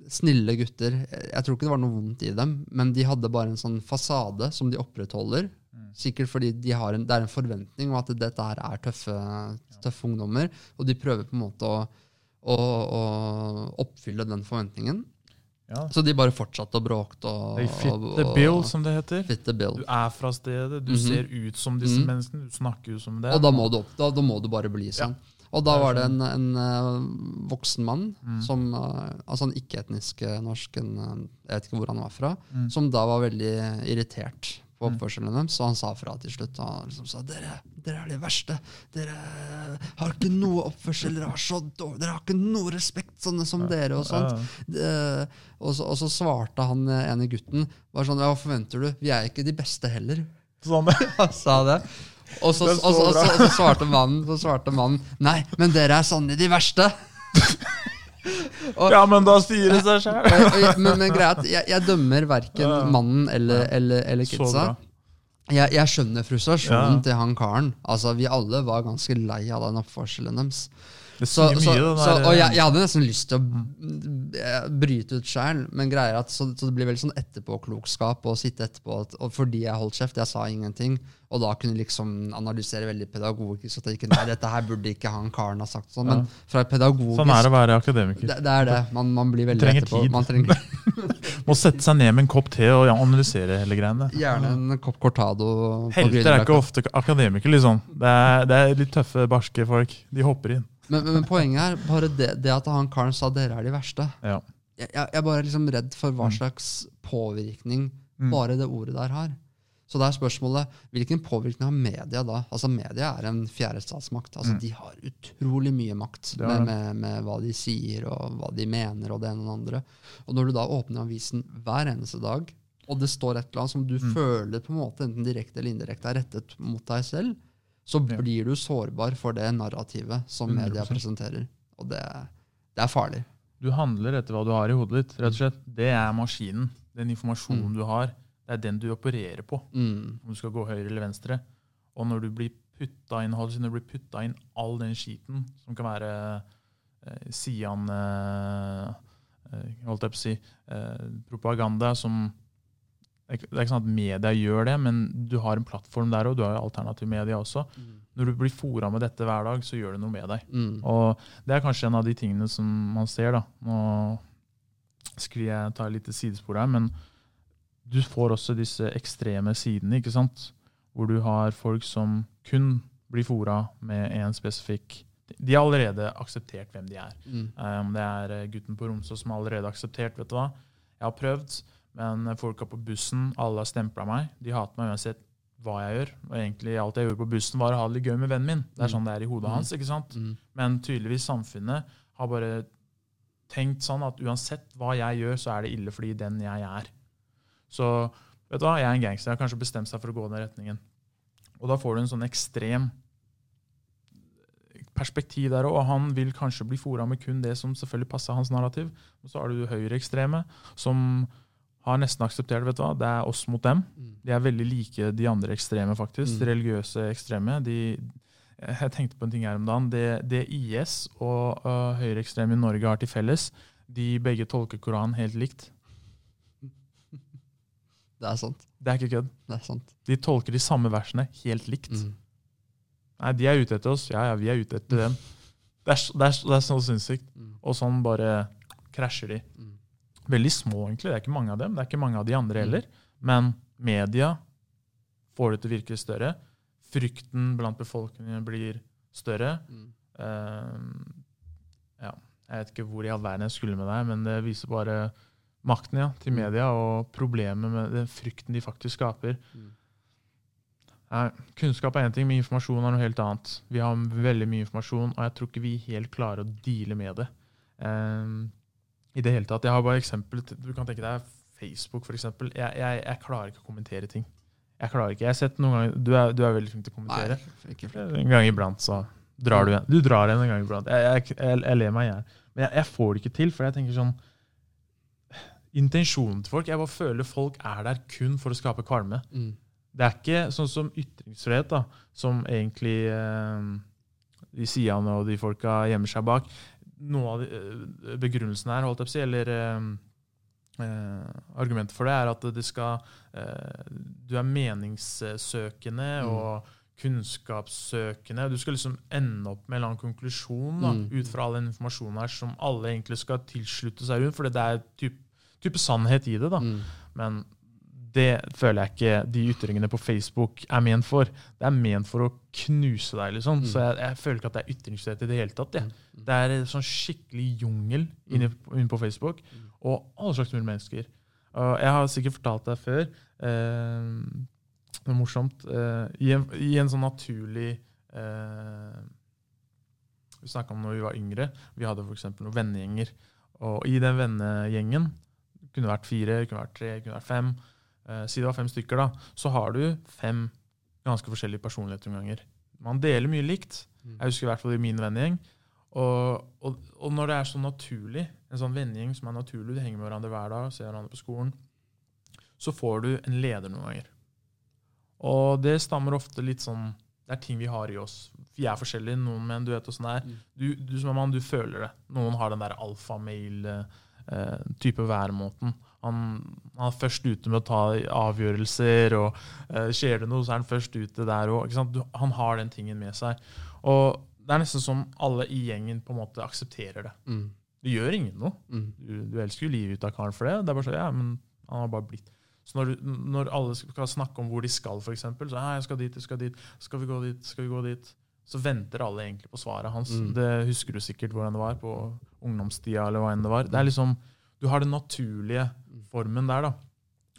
snille gutter. Jeg, tror ikke det var noe vondt i dem, men de hadde bare en sånn fasade som de opprettholder. Mm. Sikkert fordi de har en, det er en forventning om at dette her er tøffe, tøffe ungdommer, og de prøver på en måte å, å, å oppfylle den forventningen. Ja. Så de bare fortsatte å bråke. Og, They fit og- the og- bill, som det heter. Fit the bill. Du er fra stedet, du Mhm. ser ut som disse Mhm. menneskene, du snakker jo som det. Og da må du, opp, da, da må du bare bli sånn. Og da var det en, en eh, voksen mann, Mm. som, eh, altså en ikke-etnisk eh, norsk, en, jeg vet ikke hvor han var fra, Mm. som da var veldig irritert på Mm. oppførselen deres, så han sa fra til slutt. Han liksom sa dere, dere er de verste. Dere har ikke noe oppførsel, dere har, så dårlig, dere har ikke noe respekt, sånne som dere. og sånt. De, og, så, og så svarte han ene gutten bare sånn, ja, hva forventer du? Vi er ikke de beste heller. Sånn. Sa det. Og så, og, så og, så, og så svarte mannen så svarte mannen Nei, men dere er sannelig de verste. Ja, men da sier det seg sjøl. Men, men greit, jeg, jeg dømmer verken mannen eller, eller, eller kidsa. Jeg, jeg skjønner frustrasjonen Ja. til han karen. Altså, Vi alle var ganske lei av den oppførselen deres. Så, så, så, og jeg, jeg hadde nesten lyst til å eh, bryte ut sjæl, men greier at, så, så det blir veldig sånn etterpåklokskap å sitte etterpå og, og fordi jeg holdt kjeft, jeg sa ingenting, og da kunne liksom analysere veldig pedagogisk at jeg ikke, nei, dette her burde ikke han karen ha sagt sånn, men fra pedagogisk Sånn er det å være akademiker. det, det er det. Man, man blir veldig trenger etterpå. tid. Man trenger, Må sette seg ned med en kopp te og analysere hele greiene. Gjerne en kopp cortado. Helter er ikke ofte akademikere, liksom. Det er, det er litt tøffe, barske folk. De hopper inn. Men, men, men poenget er bare det, det at han karen sa dere er de verste. Ja. Jeg, jeg, jeg er bare liksom redd for hva Mm. slags påvirkning Mm. bare det ordet der har. Så det er spørsmålet hvilken påvirkning har media da? Altså Media er en fjerde statsmakt. Altså Mm. De har utrolig mye makt med, med, med hva de sier og hva de mener og det ene og det andre. Og når du da åpner avisen hver eneste dag, og det står et eller annet som du Mm. føler på en måte enten direkte eller indirekte er rettet mot deg selv, så blir du sårbar for det narrativet som media 100%. presenterer. Og det, det er farlig. Du handler etter hva du har i hodet ditt. rett og slett. Det er maskinen. Den informasjonen Mm. du har, det er den du opererer på. Mm. Om du skal gå høyre eller venstre. Og når du blir putta inn, når du blir putta inn all den skiten som kan være eh, Sian eh, eh, Holdt jeg på å si eh, propaganda som Det er ikke sånn at media gjør det, men du har en plattform der òg. Du har jo alternativ media også. Når du blir fora med dette hver dag, så gjør det noe med deg. Mm. Og det er kanskje en av de tingene som man ser. da. Nå skulle jeg ta et lite sidespor her, men du får også disse ekstreme sidene, ikke sant? Hvor du har folk som kun blir fora med en spesifikk De har allerede akseptert hvem de er. Mm. Um, det er eh, gutten på Romsås som har allerede akseptert. vet du hva? Jeg har prøvd, men folka på bussen, alle har stempla meg. De hater meg uansett hva jeg gjør. Og egentlig alt jeg gjorde på bussen, var å ha det litt gøy med vennen min. Det er Mm. sånn det er i hodet Mm. hans. ikke sant? Mm. Men tydeligvis samfunnet har bare tenkt sånn at uansett hva jeg gjør, så er det ille fordi den jeg er. Så vet du hva, jeg er en gangster. Jeg har kanskje bestemt seg for å gå den retningen. Og da får du en sånn ekstrem perspektiv der òg, han vil kanskje bli fora med kun det som selvfølgelig passer hans narrativ. Og så har du høyreekstreme, som har nesten akseptert vet du hva, det er oss mot dem. Mm. De er veldig like de andre ekstreme, faktisk. Mm. De religiøse ekstreme. De, jeg tenkte på en ting her om dagen. Det, det IS og uh, høyreekstreme i Norge har til felles, de begge tolker Koranen helt likt. Det er sant. Det er ikke kødd. Det er sant. De tolker de samme versene helt likt. Mm. Nei, de er ute etter oss. Ja, ja, vi er ute etter dem. Det er, det er, det er så sinnssykt. Mm. Og sånn bare krasjer de. Mm. Veldig små, egentlig. Det er ikke mange av dem. Det er ikke mange av de andre Mm. heller. Men media får det til å virke større. Frykten blant befolkningen blir større. Eh, ja, jeg vet ikke hvor i all verden jeg skulle med deg, men det viser bare makten ja, til Mm. media og problemet med den frykten de faktisk skaper. Mm. Nei, kunnskap er én ting, men informasjon er noe helt annet. Vi har veldig mye informasjon, og jeg tror ikke vi helt klarer å deale med det. Um, I det hele tatt. Jeg har bare eksempel. Du kan tenke deg Facebook, f.eks. Jeg, jeg, jeg klarer ikke å kommentere ting. Jeg klarer ikke. Jeg har sett noen ganger, Du er, du er veldig flink til å kommentere. Nei, ikke flink. En gang iblant så drar du en. Du drar en en gang iblant. Jeg, jeg, ler meg i hjel. Men jeg får det ikke til, for jeg tenker sånn Intensjonen til folk Jeg bare føler folk er der kun for å skape kvalme. Mm. Det er ikke sånn som ytringsfrihet, da, som egentlig eh, de sidene og de folka gjemmer seg bak. Noe av de, eh, begrunnelsen her, holdt jeg på å si, eller eh, eh, argumentet for det, er at det skal eh, Du er meningssøkende Mm. og kunnskapssøkende. Du skal liksom ende opp med en eller annen konklusjon da, Mm. ut fra all den informasjonen her som alle egentlig skal tilslutte seg rundt, for det er type, type sannhet i det. da. Mm. Men det føler jeg ikke de ytringene på Facebook er ment for. Det er ment for å knuse deg, liksom. Mm. Så jeg, jeg føler ikke at det er ytringsfrihet i det hele tatt. jeg. Mm. Det er en sånn skikkelig jungel inne, inne på Facebook. Mm. Og alle slags mulige mennesker. Og jeg har sikkert fortalt deg før eh, Det er morsomt. eh, i, en, I en sånn naturlig eh, Vi snakka om når vi var yngre. Vi hadde f.eks. noen vennegjenger. Og i den vennegjengen kunne vært fire, kunne vært tre, kunne vært fem. Eh, si det var fem stykker, da. Så har du fem ganske forskjellige personligheter noen ganger. Man deler mye likt. Mm. Jeg husker i hvert fall i min vennegjeng. Og, og, og når det er så naturlig, en sånn vennegjeng som er naturlig, du henger med hverandre hver dag, ser hverandre på skolen, så får du en leder noen ganger. Og det stammer ofte litt sånn Det er ting vi har i oss. Vi er forskjellige. Noen menn, du vet åssen det er. Mm. Du, du som er mann, du føler det. Noen har den der alfamail-type væremåten. Han, han er først ute med å ta avgjørelser, og eh, skjer det noe, så er han først ute der òg. Han har den tingen med seg. Og det er nesten som alle i gjengen på en måte aksepterer det. Mm. Det gjør ingen noe. Mm. Du, du elsker jo livet ut av karen for det. Det er bare så, ja, men han har bare blitt. Så når, når alle skal snakke om hvor de skal, eksempel, så ja, jeg skal dit, jeg skal dit, skal vi gå dit, skal vi gå dit, så venter alle egentlig på svaret hans. Mm. Det husker du sikkert hvordan det var på ungdomstida, eller hva enn det var. Det er liksom, du har den naturlige formen der, da.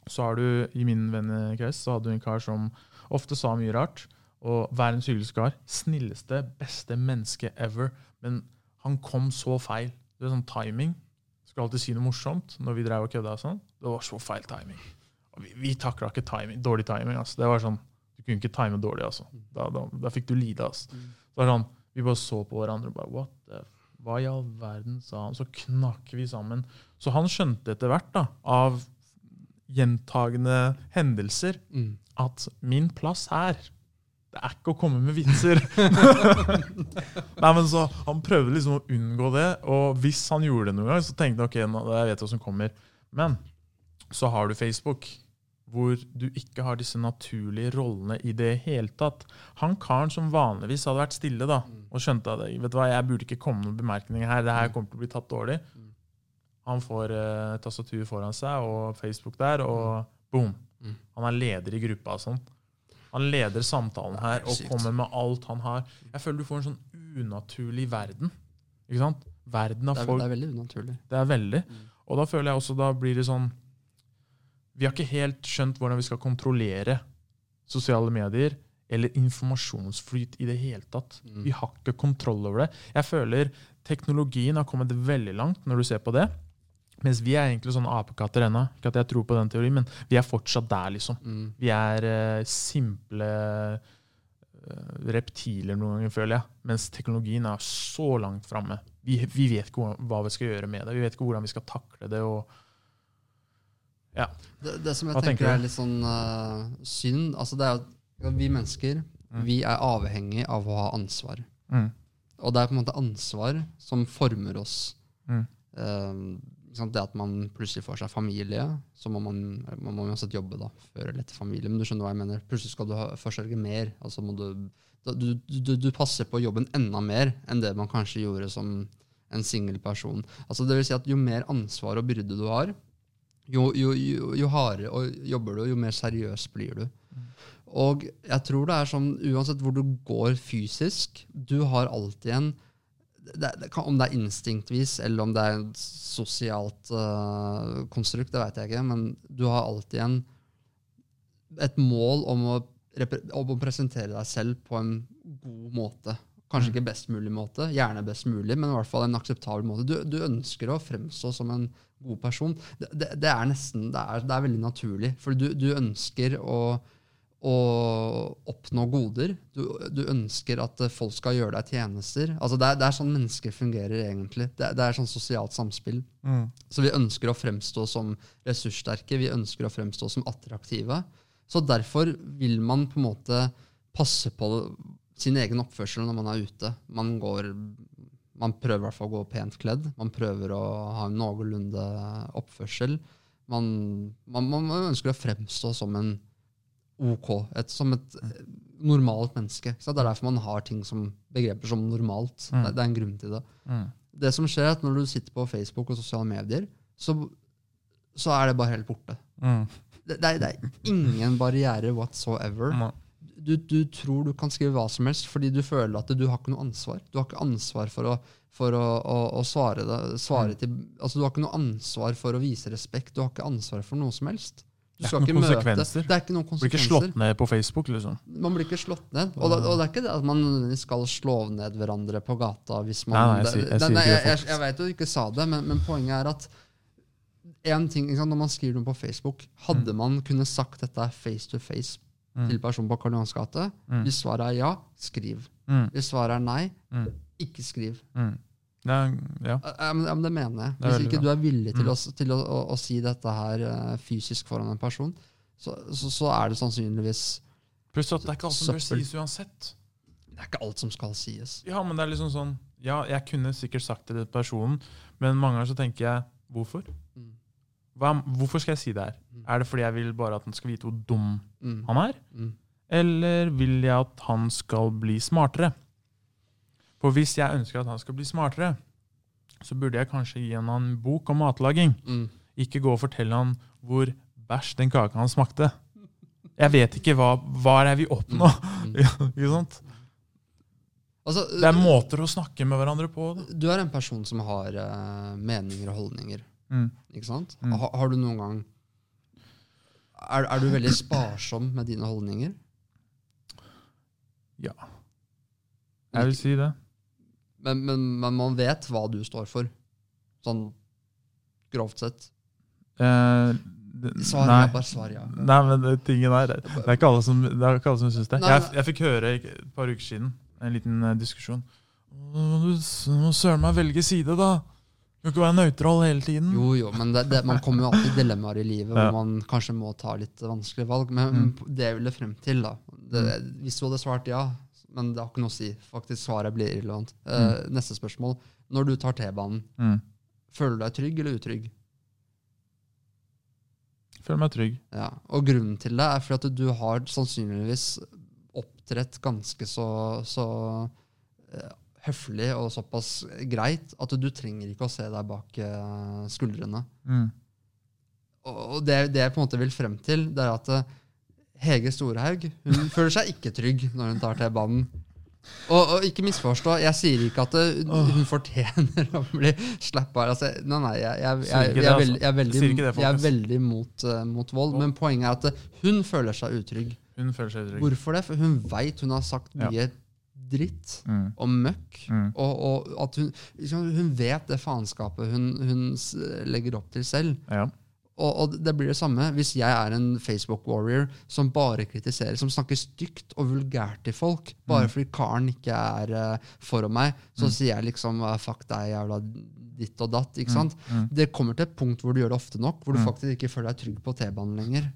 Så har du, i min vennekrets, så hadde du en kar som ofte sa mye rart, og verdens hyggeligste kar. Snilleste, beste menneske ever. Men han kom så feil. Det er sånn timing. Skulle alltid si noe morsomt når vi drev og kødda. og sånn. Det var så feil timing. Vi vi takla ikke timing, dårlig timing. Altså. Det var sånn, kunne ikke time dårlig. altså. Da, da, da fikk du lide. altså. Mm. Det var sånn, Vi bare så på hverandre og bare What the Hva i all verden sa han? Så knakk vi sammen. Så han skjønte etter hvert, da, av gjentagende hendelser, Mm. at min plass her det er ikke å komme med vitser. Nei, men så Han prøvde liksom å unngå det, og hvis han gjorde det noen gang, så tenkte han ok, nå, jeg vet hva som kommer. Men så har du Facebook, hvor du ikke har disse naturlige rollene i det hele tatt. Han karen som vanligvis hadde vært stille da, og skjønte at vet du hva, jeg burde ikke komme med noen bemerkninger her, det her kommer til å bli tatt dårlig. Mm. Han får eh, tastatur foran seg og Facebook der, og boom. Mm. Han er leder i gruppa og sånn. Han leder samtalen her og kommer med alt han har. Jeg føler du får en sånn unaturlig verden. Ikke sant? Verden av folk. det er veldig unaturlig. Det er veldig. Mm. Og da føler jeg også da blir det sånn Vi har ikke helt skjønt hvordan vi skal kontrollere sosiale medier eller informasjonsflyt i det hele tatt. Mm. Vi har ikke kontroll over det. Jeg føler teknologien har kommet veldig langt når du ser på det. Mens vi er egentlig sånne apekatter ennå. Ikke at jeg tror på den teorien, men vi er fortsatt der, liksom. Mm. Vi er uh, simple uh, reptiler noen ganger, føler jeg. Mens teknologien er så langt framme. Vi, vi vet ikke hva, vi skal gjøre med det. Vi vet ikke hvordan vi skal takle det. og Det, det som jeg Hva tenker, tenker er litt sånn uh, synd altså det er at Vi mennesker Mm. vi er avhengig av å ha ansvar. mm, Og det er på en måte ansvar som former oss. Mm. Uh, det at man plutselig får seg familie, så må man, man må uansett jobbe da, før eller etter familie. Men du skjønner hva jeg mener. Plutselig skal du ha, forsørge mer. altså må du, du, du, du passer på jobben enda mer enn det man kanskje gjorde som en singel person. Altså det vil si at Jo mer ansvar og byrde du har, jo, jo, jo, hardere jobber du, jo mer seriøs blir du. Og jeg tror det er sånn, uansett hvor du går fysisk, du har alltid en det, det Om det er instinktvis, eller om det er et sosialt uh, konstrukt, det vet jeg ikke, men du har alltid en, et mål om å, om å presentere deg selv på en god måte. Kanskje ikke best mulig måte, gjerne best mulig, men i hvert fall en akseptabel måte. Du, du ønsker å fremstå som en god person. Det, det, det er nesten, det er, det er veldig naturlig, for du, du ønsker å å oppnå goder. Du, du ønsker at folk skal gjøre deg tjenester. Altså det, er, det er sånn mennesker fungerer egentlig. Det, det er sånn sosialt samspill. mm, Så vi ønsker å fremstå som ressurssterke, vi ønsker å fremstå som attraktive. Så derfor vil man på en måte passe på sin egen oppførsel når man er ute. Man, går, man prøver i hvert fall å gå pent kledd. Man prøver å ha en noenlunde oppførsel. Man, man, man ønsker å fremstå som en OK, et, som et eh, normalt menneske. Så det er derfor man har ting som begreper som normalt. Mm. Det, det er en grunn til det mm, det som skjer er at når du sitter på Facebook og sosiale medier, så, så er det bare helt borte. mm, Det, det, er, det er ingen barriere whatsoever. Mm, Du, du tror du kan skrive hva som helst fordi du føler at du har ikke noe ansvar. Du har ikke ansvar for å, for å, å, å svare, det, svare Mm. til altså Du har ikke noe ansvar for å vise respekt. Du har ikke ansvar for noe som helst. Du Det er ikke noen møte- konsekvenser. Det er ikke noen konsekvenser. Blir ikke slått ned på Facebook, liksom. Man blir ikke slått ned. Og, det, og det er ikke det at man skal slå ned hverandre på gata hvis man Nei, nei, jeg sier- jeg sier ikke det, jeg, jeg, faktisk. jeg vet jo du ikke sa det, men, men poenget er at en ting, Når man skriver noe på Facebook, hadde man kunnet sagt dette face to face Mm. til personen på Karl Johans gate? Mm. Hvis svaret er ja, skriv. Mm, Hvis svaret er nei, mm, ikke skriv. mm. Er, ja. Ja, men, ja, men det mener jeg. Det Hvis ikke bra. du er villig til, Mm. å, til å, å, å si dette her uh, fysisk foran en person, så, så, så er det sannsynligvis Pluss at det er ikke alt som bør sies uansett. Det er ikke alt som skal sies. Ja, men det er liksom sånn Ja, jeg kunne sikkert sagt det til personen, men mange ganger så tenker jeg hvorfor? Hva, hvorfor skal jeg si det her? Mm. Er det fordi jeg vil bare at han skal vite hvor dum Mm. han er? Mm. Eller vil jeg at han skal bli smartere? For hvis jeg ønsker at han skal bli smartere, så burde jeg kanskje gi han en bok om matlaging. Mm. Ikke gå og fortelle han hvor bæsj den kaka han smakte. Jeg vet ikke hva, hva er det jeg vil oppnå. Ikke sant? Altså, Det er måter å snakke med hverandre på. Da. du er en person som har uh, meninger og holdninger. Mm. Ikke sant? Mm. Ha, har du noen gang er, er du veldig sparsom med dine holdninger? Ja, jeg vil si det. Men, men, men man vet hva du står for. Sånn grovt sett. Eh, det- Svar nei. ja, bare svar ja. Nei, men det, tingen er, det er ikke alle som, det er ikke alle som syns det. Nei, Jeg, jeg fikk høre et par uker siden en liten eh, diskusjon. «Å, Du må søren meg velge side, da! Du kan ikke være nøytral hele tiden. Jo, jo, men det, det, man kommer jo alltid i dilemmaer i livet hvor man kanskje må ta litt vanskelige valg. Men Mm. det jeg ville frem til, da det, Hvis du hadde svart ja, men det har ikke noe å si. Faktisk svaret blir irrelevant. Eh, neste spørsmål. Når du tar T-banen, Mm. føler du deg trygg eller utrygg? Føler meg trygg. Ja, og grunnen til det er fordi at du har sannsynligvis opptrett ganske så, så eh, høflig og såpass greit at du trenger ikke å se deg bak eh, skuldrene. Mm. Og det, det jeg på en måte vil frem til, det er at eh, Hege Storhaug hun føler seg ikke trygg når hun tar T-banen. Og, og ikke misforstå, jeg sier ikke at hun, hun fortjener å bli slappa. Altså, nei, nei, jeg, jeg, jeg, jeg, er veldig, altså. jeg er veldig, jeg er mot, uh, mot vold. Men poenget er at eh, hun føler seg utrygg. Hun føler seg utrygg. Hvorfor det? For hun veit hun har sagt mye dritt Mm. og møkk. Mm. Og, og at hun, liksom, hun vet det faenskapet hun, hun legger opp til selv. Ja. Og, og det blir det samme hvis jeg er en Facebook-warrior som bare kritiserer, som snakker stygt og vulgært til folk, bare fordi karen ikke er uh, for meg, så sier jeg liksom uh, 'fuck deg, jævla ditt og datt'. ikke sant? Mm. Det kommer til et punkt hvor du gjør det ofte nok, hvor du Mm. faktisk ikke føler deg trygg på T-banen lenger.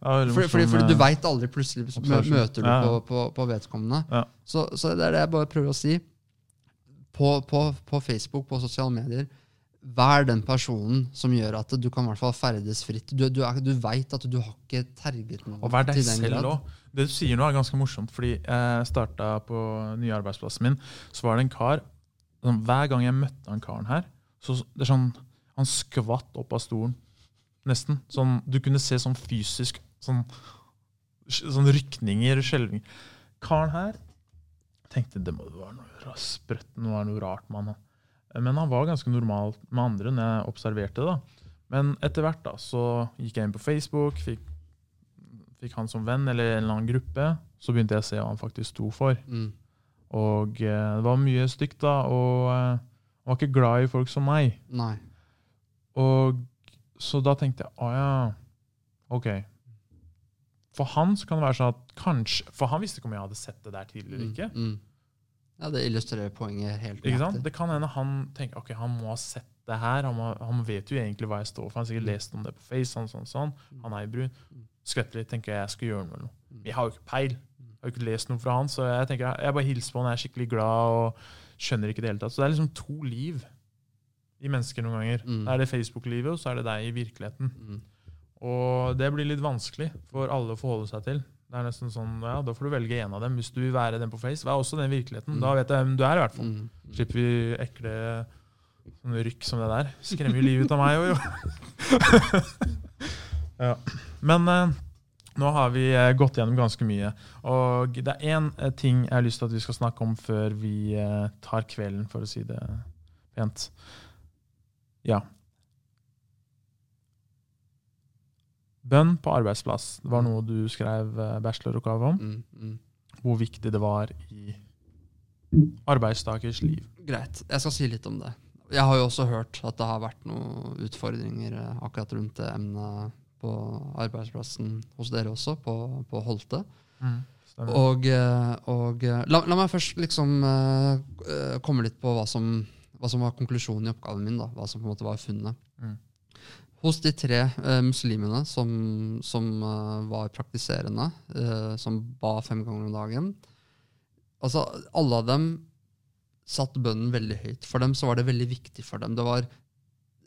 Ja, Fordi, fordi, fordi du eh, veit aldri plutselig mø, møter du Ja, ja. på, på, på vedkommende. Ja. Så, så det er det jeg bare prøver å si. På, på, på Facebook, på sosiale medier, vær den personen som gjør at du kan i hvert fall ferdes fritt. Du, du, er- du veit at du har ikke terget noe. Og vær deg selv òg. Det du sier nå, er ganske morsomt. Fordi jeg starta på nye arbeidsplassen min, så var det en kar sånn, Hver gang jeg møtte han karen her, så det er sånn, han skvatt opp av stolen. Nesten. Sånn, du kunne se sånn fysisk sånn, sånn rykninger, skjelvinger. Karen her tenkte det må være noe sprøtt, noe, være noe rart med han. Men han var ganske normal med andre når jeg observerte det. da. Men etter hvert da, så gikk jeg inn på Facebook, fikk fikk han som venn eller en eller annen gruppe, så begynte jeg å se hva han faktisk sto for. Mm. Og eh, det var mye stygt, da, og eh, han var ikke glad i folk som meg. Nei. Og så da tenkte jeg å ja, ok. For han så kan det være sånn at kanskje For han visste ikke om jeg hadde sett det der tidligere. eller ikke. Mm. Ja, det illustrerer poenget helt Ikke sant? Det kan hende han tenker ok, han må ha sett det her. Han, må, han vet jo egentlig hva jeg står for. Han har sikkert Mm. lest om det på Face. sånn, sånn, sånn. Han er brun. Mm. Skvetter litt, tenker jeg jeg skal gjøre noe. Men. Mm. Jeg har jo ikke peil. Jeg har jo ikke lest noe fra han, så jeg tenker jeg bare hilser på han. Jeg er skikkelig glad og skjønner ikke det hele tatt. Så det er liksom to liv i mennesker noen ganger. Mm. Da er det Facebook-livet, og så er det deg i virkeligheten. Mm. Og det blir litt vanskelig for alle å forholde seg til. Det er nesten sånn, ja, Da får du velge en av dem. Hvis du vil være den på Face, vær også den i virkeligheten. Mm. Da vet jeg hvem du er, i hvert fall. Mm. Slipper vi ekle sånne rykk som det der. Skremmer jo livet ut av meg òg, jo. ja. Men eh, nå har vi eh, gått gjennom ganske mye. Og det er én eh, ting jeg har lyst til at vi skal snakke om før vi eh, tar kvelden, for å si det pent. Ja. Bønn på arbeidsplass. Det var noe du skrev eh, bacheloroppgave om. Mm. Mm. Hvor viktig det var i arbeidstakers liv. Greit. Jeg skal si litt om det. Jeg har jo også hørt at det har vært noen utfordringer eh, akkurat rundt det emnet på arbeidsplassen hos dere også, på, på Holte. Mm, Og, eh, og la, la meg først liksom komme litt på hva som, hva som var konklusjonen i oppgaven min. da, Hva som på en måte var funnet. Mm. Hos de tre eh, muslimene som, som uh, var praktiserende, uh, som ba fem ganger om dagen altså Alle av dem satt bønnen veldig høyt. For dem så var det veldig viktig for dem. Det var,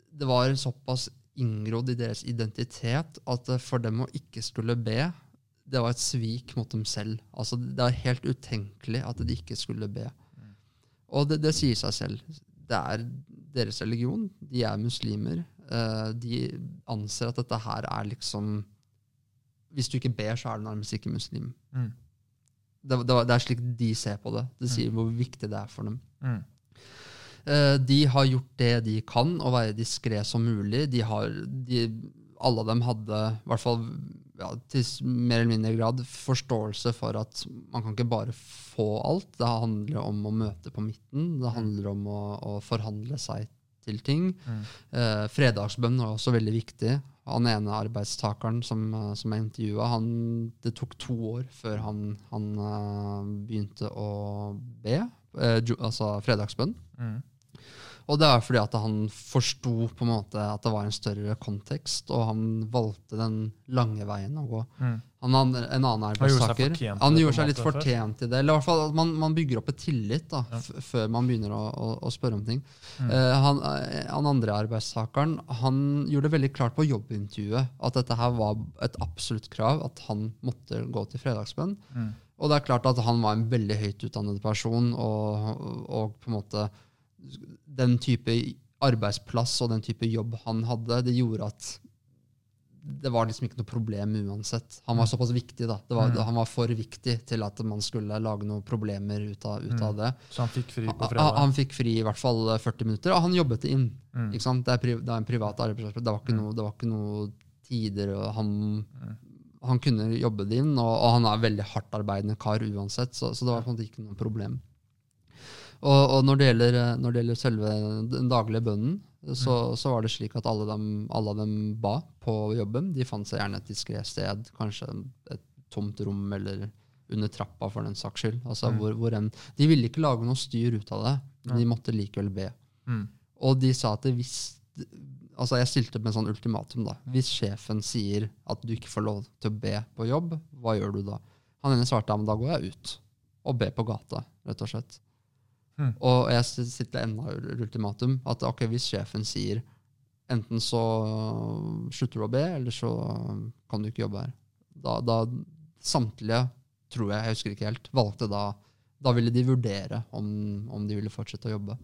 det var såpass inngrodd i deres identitet at eh, for dem å ikke skulle be, det var et svik mot dem selv. Altså, det er helt utenkelig at de ikke skulle be. Og det, det sier seg selv. Det er deres religion. De er muslimer. Eh, de anser at dette her er liksom Hvis du ikke ber, så er du nærmest ikke muslim. Mm. Det, det, det er slik de ser på det. Det sier hvor viktig det er for dem. Mm. Eh, de har gjort det de kan, å være diskré som mulig. De har, de, alle av dem hadde, i hvert fall ja, til mer eller mindre grad, forståelse for at man kan ikke bare få alt. Det handler om å møte på midten. Det handler om å, å forhandle seg til ting. Mm. Eh, fredagsbønn var også veldig viktig. Han ene arbeidstakeren som, eh, som jeg intervjua, det tok to år før han, han eh, begynte å be, eh, jo, altså fredagsbønn. Mm. Og det er fordi at han forsto på en måte at det var en større kontekst, og han valgte den lange veien å gå. Mm. Han, hadde en annen Han arbeidstaker Han gjorde seg litt fortjent i det. Eller i hvert fall at man, man bygger opp et tillit da, Ja. før man begynner å, å, å spørre om ting. Mm. Eh, han, eh, han andre arbeidstakeren han gjorde det veldig klart på jobbintervjuet at dette her var et absolutt krav, at han måtte gå til fredagsbønn. Mm. Og det er klart at han var en veldig høyt utdannet person, og, og på en måte den type arbeidsplass og den type jobb han hadde, det gjorde at det var liksom ikke noe problem uansett. Han var såpass viktig, da. Det var, Mm. Han var for viktig til at man skulle lage noen problemer ut av, ut av Mm. det. Så han fikk fri på Han, fredag? han fikk fri i hvert fall 40 minutter, og han jobbet inn. Mm. Det, er pri, det er en privat arbeidsplass. Det var ikke, Mm. noe, det var ikke noe tider. og han, Mm. han kunne jobbe det inn, og, og han er en veldig hardtarbeidende kar uansett, så, så det var på en måte ikke noe problem. Og, og når, det gjelder, eh, når det gjelder selve den daglige bønnen, så, så var det slik at alle, dem, alle dem ba på jobben. De fant seg gjerne et diskré sted, kanskje et tomt rom eller under trappa for den saks skyld. Altså, Mm. hvor, hvor en, de ville ikke lage noe styr ut av det, men de måtte likevel be. Mm. Og de sa at hvis Altså jeg stilte med en sånn ultimatum. da. Hvis sjefen sier at du ikke får lov til å be på jobb, hva gjør du da? Han ene svarte at da går jeg ut og ber på gata, rett og slett. Hmm. Og jeg sitter enda ultimatum. At ok, hvis sjefen sier enten så slutter du å be, eller så kan du ikke jobbe her. Da, da samtlige, tror jeg, jeg husker ikke helt, valgte da Da ville de vurdere om, om de ville fortsette å jobbe.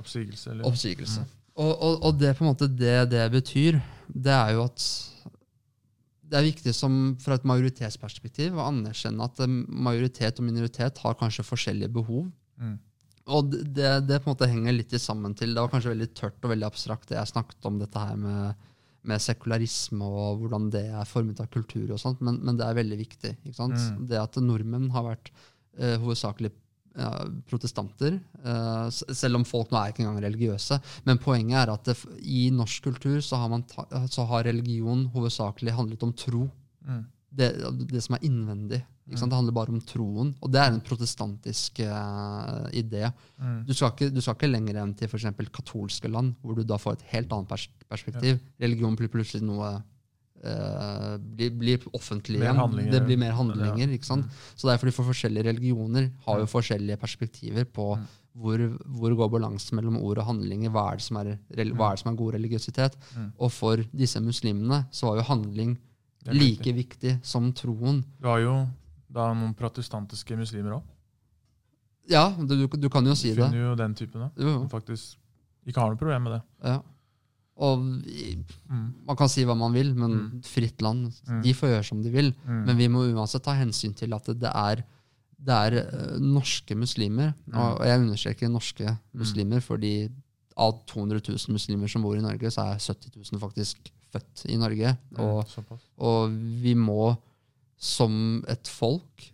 Oppsigelse, eller? Oppsigelse. Og, og, og det på en måte det det betyr, det er jo at det er viktig som, fra et majoritetsperspektiv å anerkjenne at eh, majoritet og minoritet har kanskje forskjellige behov. Mm. Og det, det, på en måte henger litt sammen til. Det var kanskje veldig tørt og veldig abstrakt det jeg snakket om dette her med, med sekularisme og hvordan det er formet av kultur og sånt, men, men det er veldig viktig. Mm. Det at nordmenn har vært eh, hovedsakelig ja, protestanter, eh, selv om folk nå er ikke engang religiøse. Men poenget er at det, i norsk kultur så har, man ta, så har religion hovedsakelig handlet om tro. Mm. Det, det som er innvendig. Det handler bare om troen. Og det er en protestantisk uh, idé. Mm. Du skal, ikke, du skal ikke lenger enn til eksempel katolske land, hvor du da får et helt annet pers perspektiv. Religion blir plutselig noe uh, blir, blir offentlig igjen. Det blir mer handlinger. Ja. Mm. ikke sant? Så det er fordi for forskjellige religioner har jo forskjellige perspektiver på Mm. hvor, hvor går balansen mellom ord og handlinger. Hva er det som er, hva er, det som er god religiøsitet? Mm. Og for disse muslimene så var jo handling like viktig som troen. Du har jo da noen protestantiske muslimer òg. Ja, du, du kan jo si det. Du finner jo den typen òg. Som faktisk ikke har noe problem med det. Ja. Og Mm. man kan si hva man vil, men Mm. fritt land. Mm. De får gjøre som de vil. Mm. Men vi må uansett ta hensyn til at det er, det er eh, norske muslimer. Mm. Og jeg understreker norske muslimer, fordi av 200 000 muslimer som bor i Norge, så er 70 000 faktisk født i Norge. Og, og vi må som et folk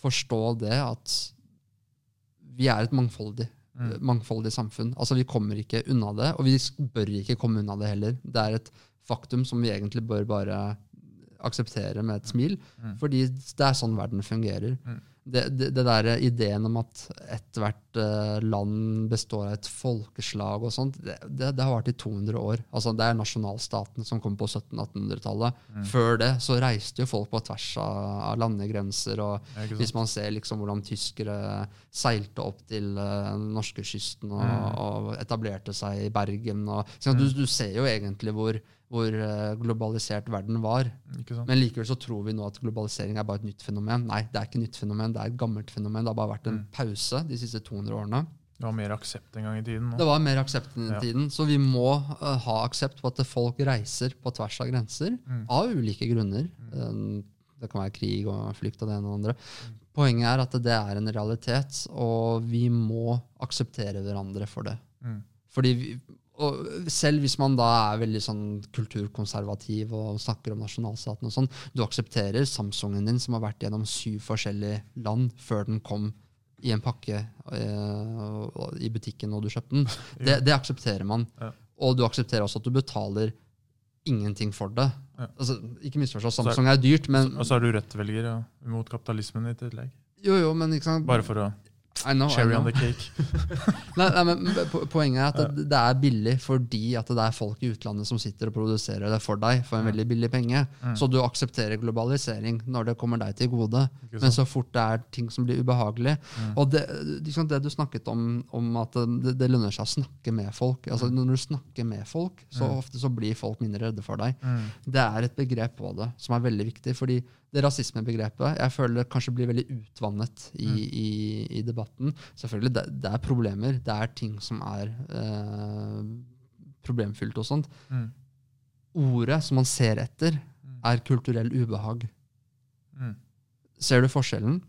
forstå det at vi er et mangfoldig Mm. mangfoldig samfunn. Altså Vi kommer ikke unna det, og vi bør ikke komme unna det heller. Det er et faktum som vi egentlig bør bare akseptere med et smil, Mm. fordi det er sånn verden fungerer. Mm. Det, det, det der ideen om at ethvert eh, land består av et folkeslag og sånt, det, det, har vært i 200 år. Altså Det er nasjonalstaten som kom på 1700-1800-tallet. Mm. Før det så reiste jo folk på tvers av, av landegrenser. og Ja, hvis man ser liksom hvordan tyskere seilte opp til uh, norskekysten og, Mm. og etablerte seg i Bergen. Og, så du, du ser jo egentlig hvor, hvor eh, globalisert verden var. Men likevel så tror vi nå at globalisering er bare et nytt fenomen. Nei, det er ikke et nytt fenomen, det er et gammelt fenomen. Det har bare vært en Mm. pause de siste 200 årene. Det var mer aksept en gang i tiden. Det var mer aksept i den Ja. tiden, så vi må uh, ha aksept på at folk reiser på tvers av grenser Mm. av ulike grunner. Mm. det kan være krig og flykt og det ene og det andre. Poenget er at det er en realitet, og vi må akseptere hverandre for det. Mm. Fordi vi, og selv hvis man da er veldig sånn kulturkonservativ og snakker om nasjonalstaten og sånn, du aksepterer Samsungen din som har vært gjennom syv forskjellige land før den kom i en pakke eh, i butikken og du kjøpte den. Det, det aksepterer man. Ja. Og du aksepterer også at du betaler ingenting for det. Ja. Altså, ikke misforstå, Samsung er- Samsung er dyrt, men Og så er du rettvelger ja, mot kapitalismen i tillegg. Jo, jo, men ikke sant Bare for å know, cherry on the cake. Nei, nei, men Poenget er at det, det er billig fordi at det er folk i utlandet som sitter og produserer det for deg for en veldig billig penge. Mm. Så du aksepterer globalisering når det kommer deg til gode. Men så fort det er ting som blir ubehagelig Mm. Og det, liksom det du snakket om, om at det, det lønner seg å snakke med folk. Altså Når du snakker med folk, så Mm. ofte så blir folk mindre redde for deg. Mm. Det er et begrep på det som er veldig viktig. fordi det rasismebegrepet jeg føler kanskje blir veldig utvannet i, Mm. i, i debatten. Selvfølgelig, det, det er problemer. Det er ting som er eh, problemfylt og sånt. Mm. Ordet som man ser etter, Mm. er kulturell ubehag. Mm. Ser du forskjellen?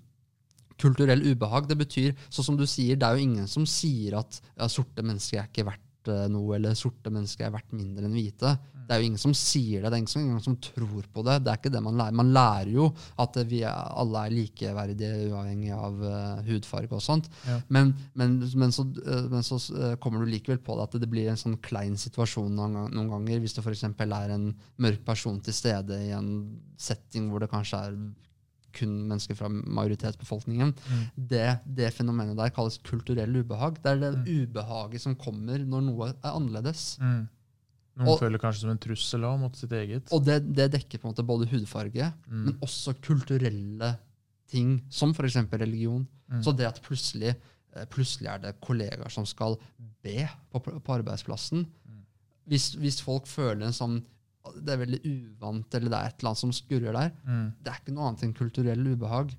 Kulturell ubehag, det betyr, sånn som du sier, det er jo ingen som sier at ja, sorte mennesker er ikke verdt eh, noe, eller sorte mennesker er verdt mindre enn hvite. Det er jo ingen som sier det, det er ingen som, ingen som tror på det. Det er ikke det man lærer. Man lærer jo at vi er, alle er likeverdige uavhengig av uh, hudfarge og sånt. Ja. Men, men, men, så, uh, men så eh, kommer du likevel på det at det blir en sånn klein situasjon noen, noen ganger, hvis det f.eks. er en mørk person til stede i en setting hvor det kanskje er kun mennesker fra majoritetsbefolkningen. Mm. Det, det fenomenet der kalles kulturell ubehag. Det er det Mm. ubehaget som kommer når noe er annerledes. Mm. Noen Og- føler kanskje som en trussel også, mot sitt eget. Og det, det dekker på en måte både hudfarge, Mm. men også kulturelle ting, som f.eks. religion. Mm. Så det at plutselig, eh, plutselig er det kollegaer som skal be på, på arbeidsplassen. Mm. Hvis, hvis folk føler en sånn det er veldig uvant, eller det er et eller annet som skurrer der, Mm. det er ikke noe annet enn kulturell ubehag.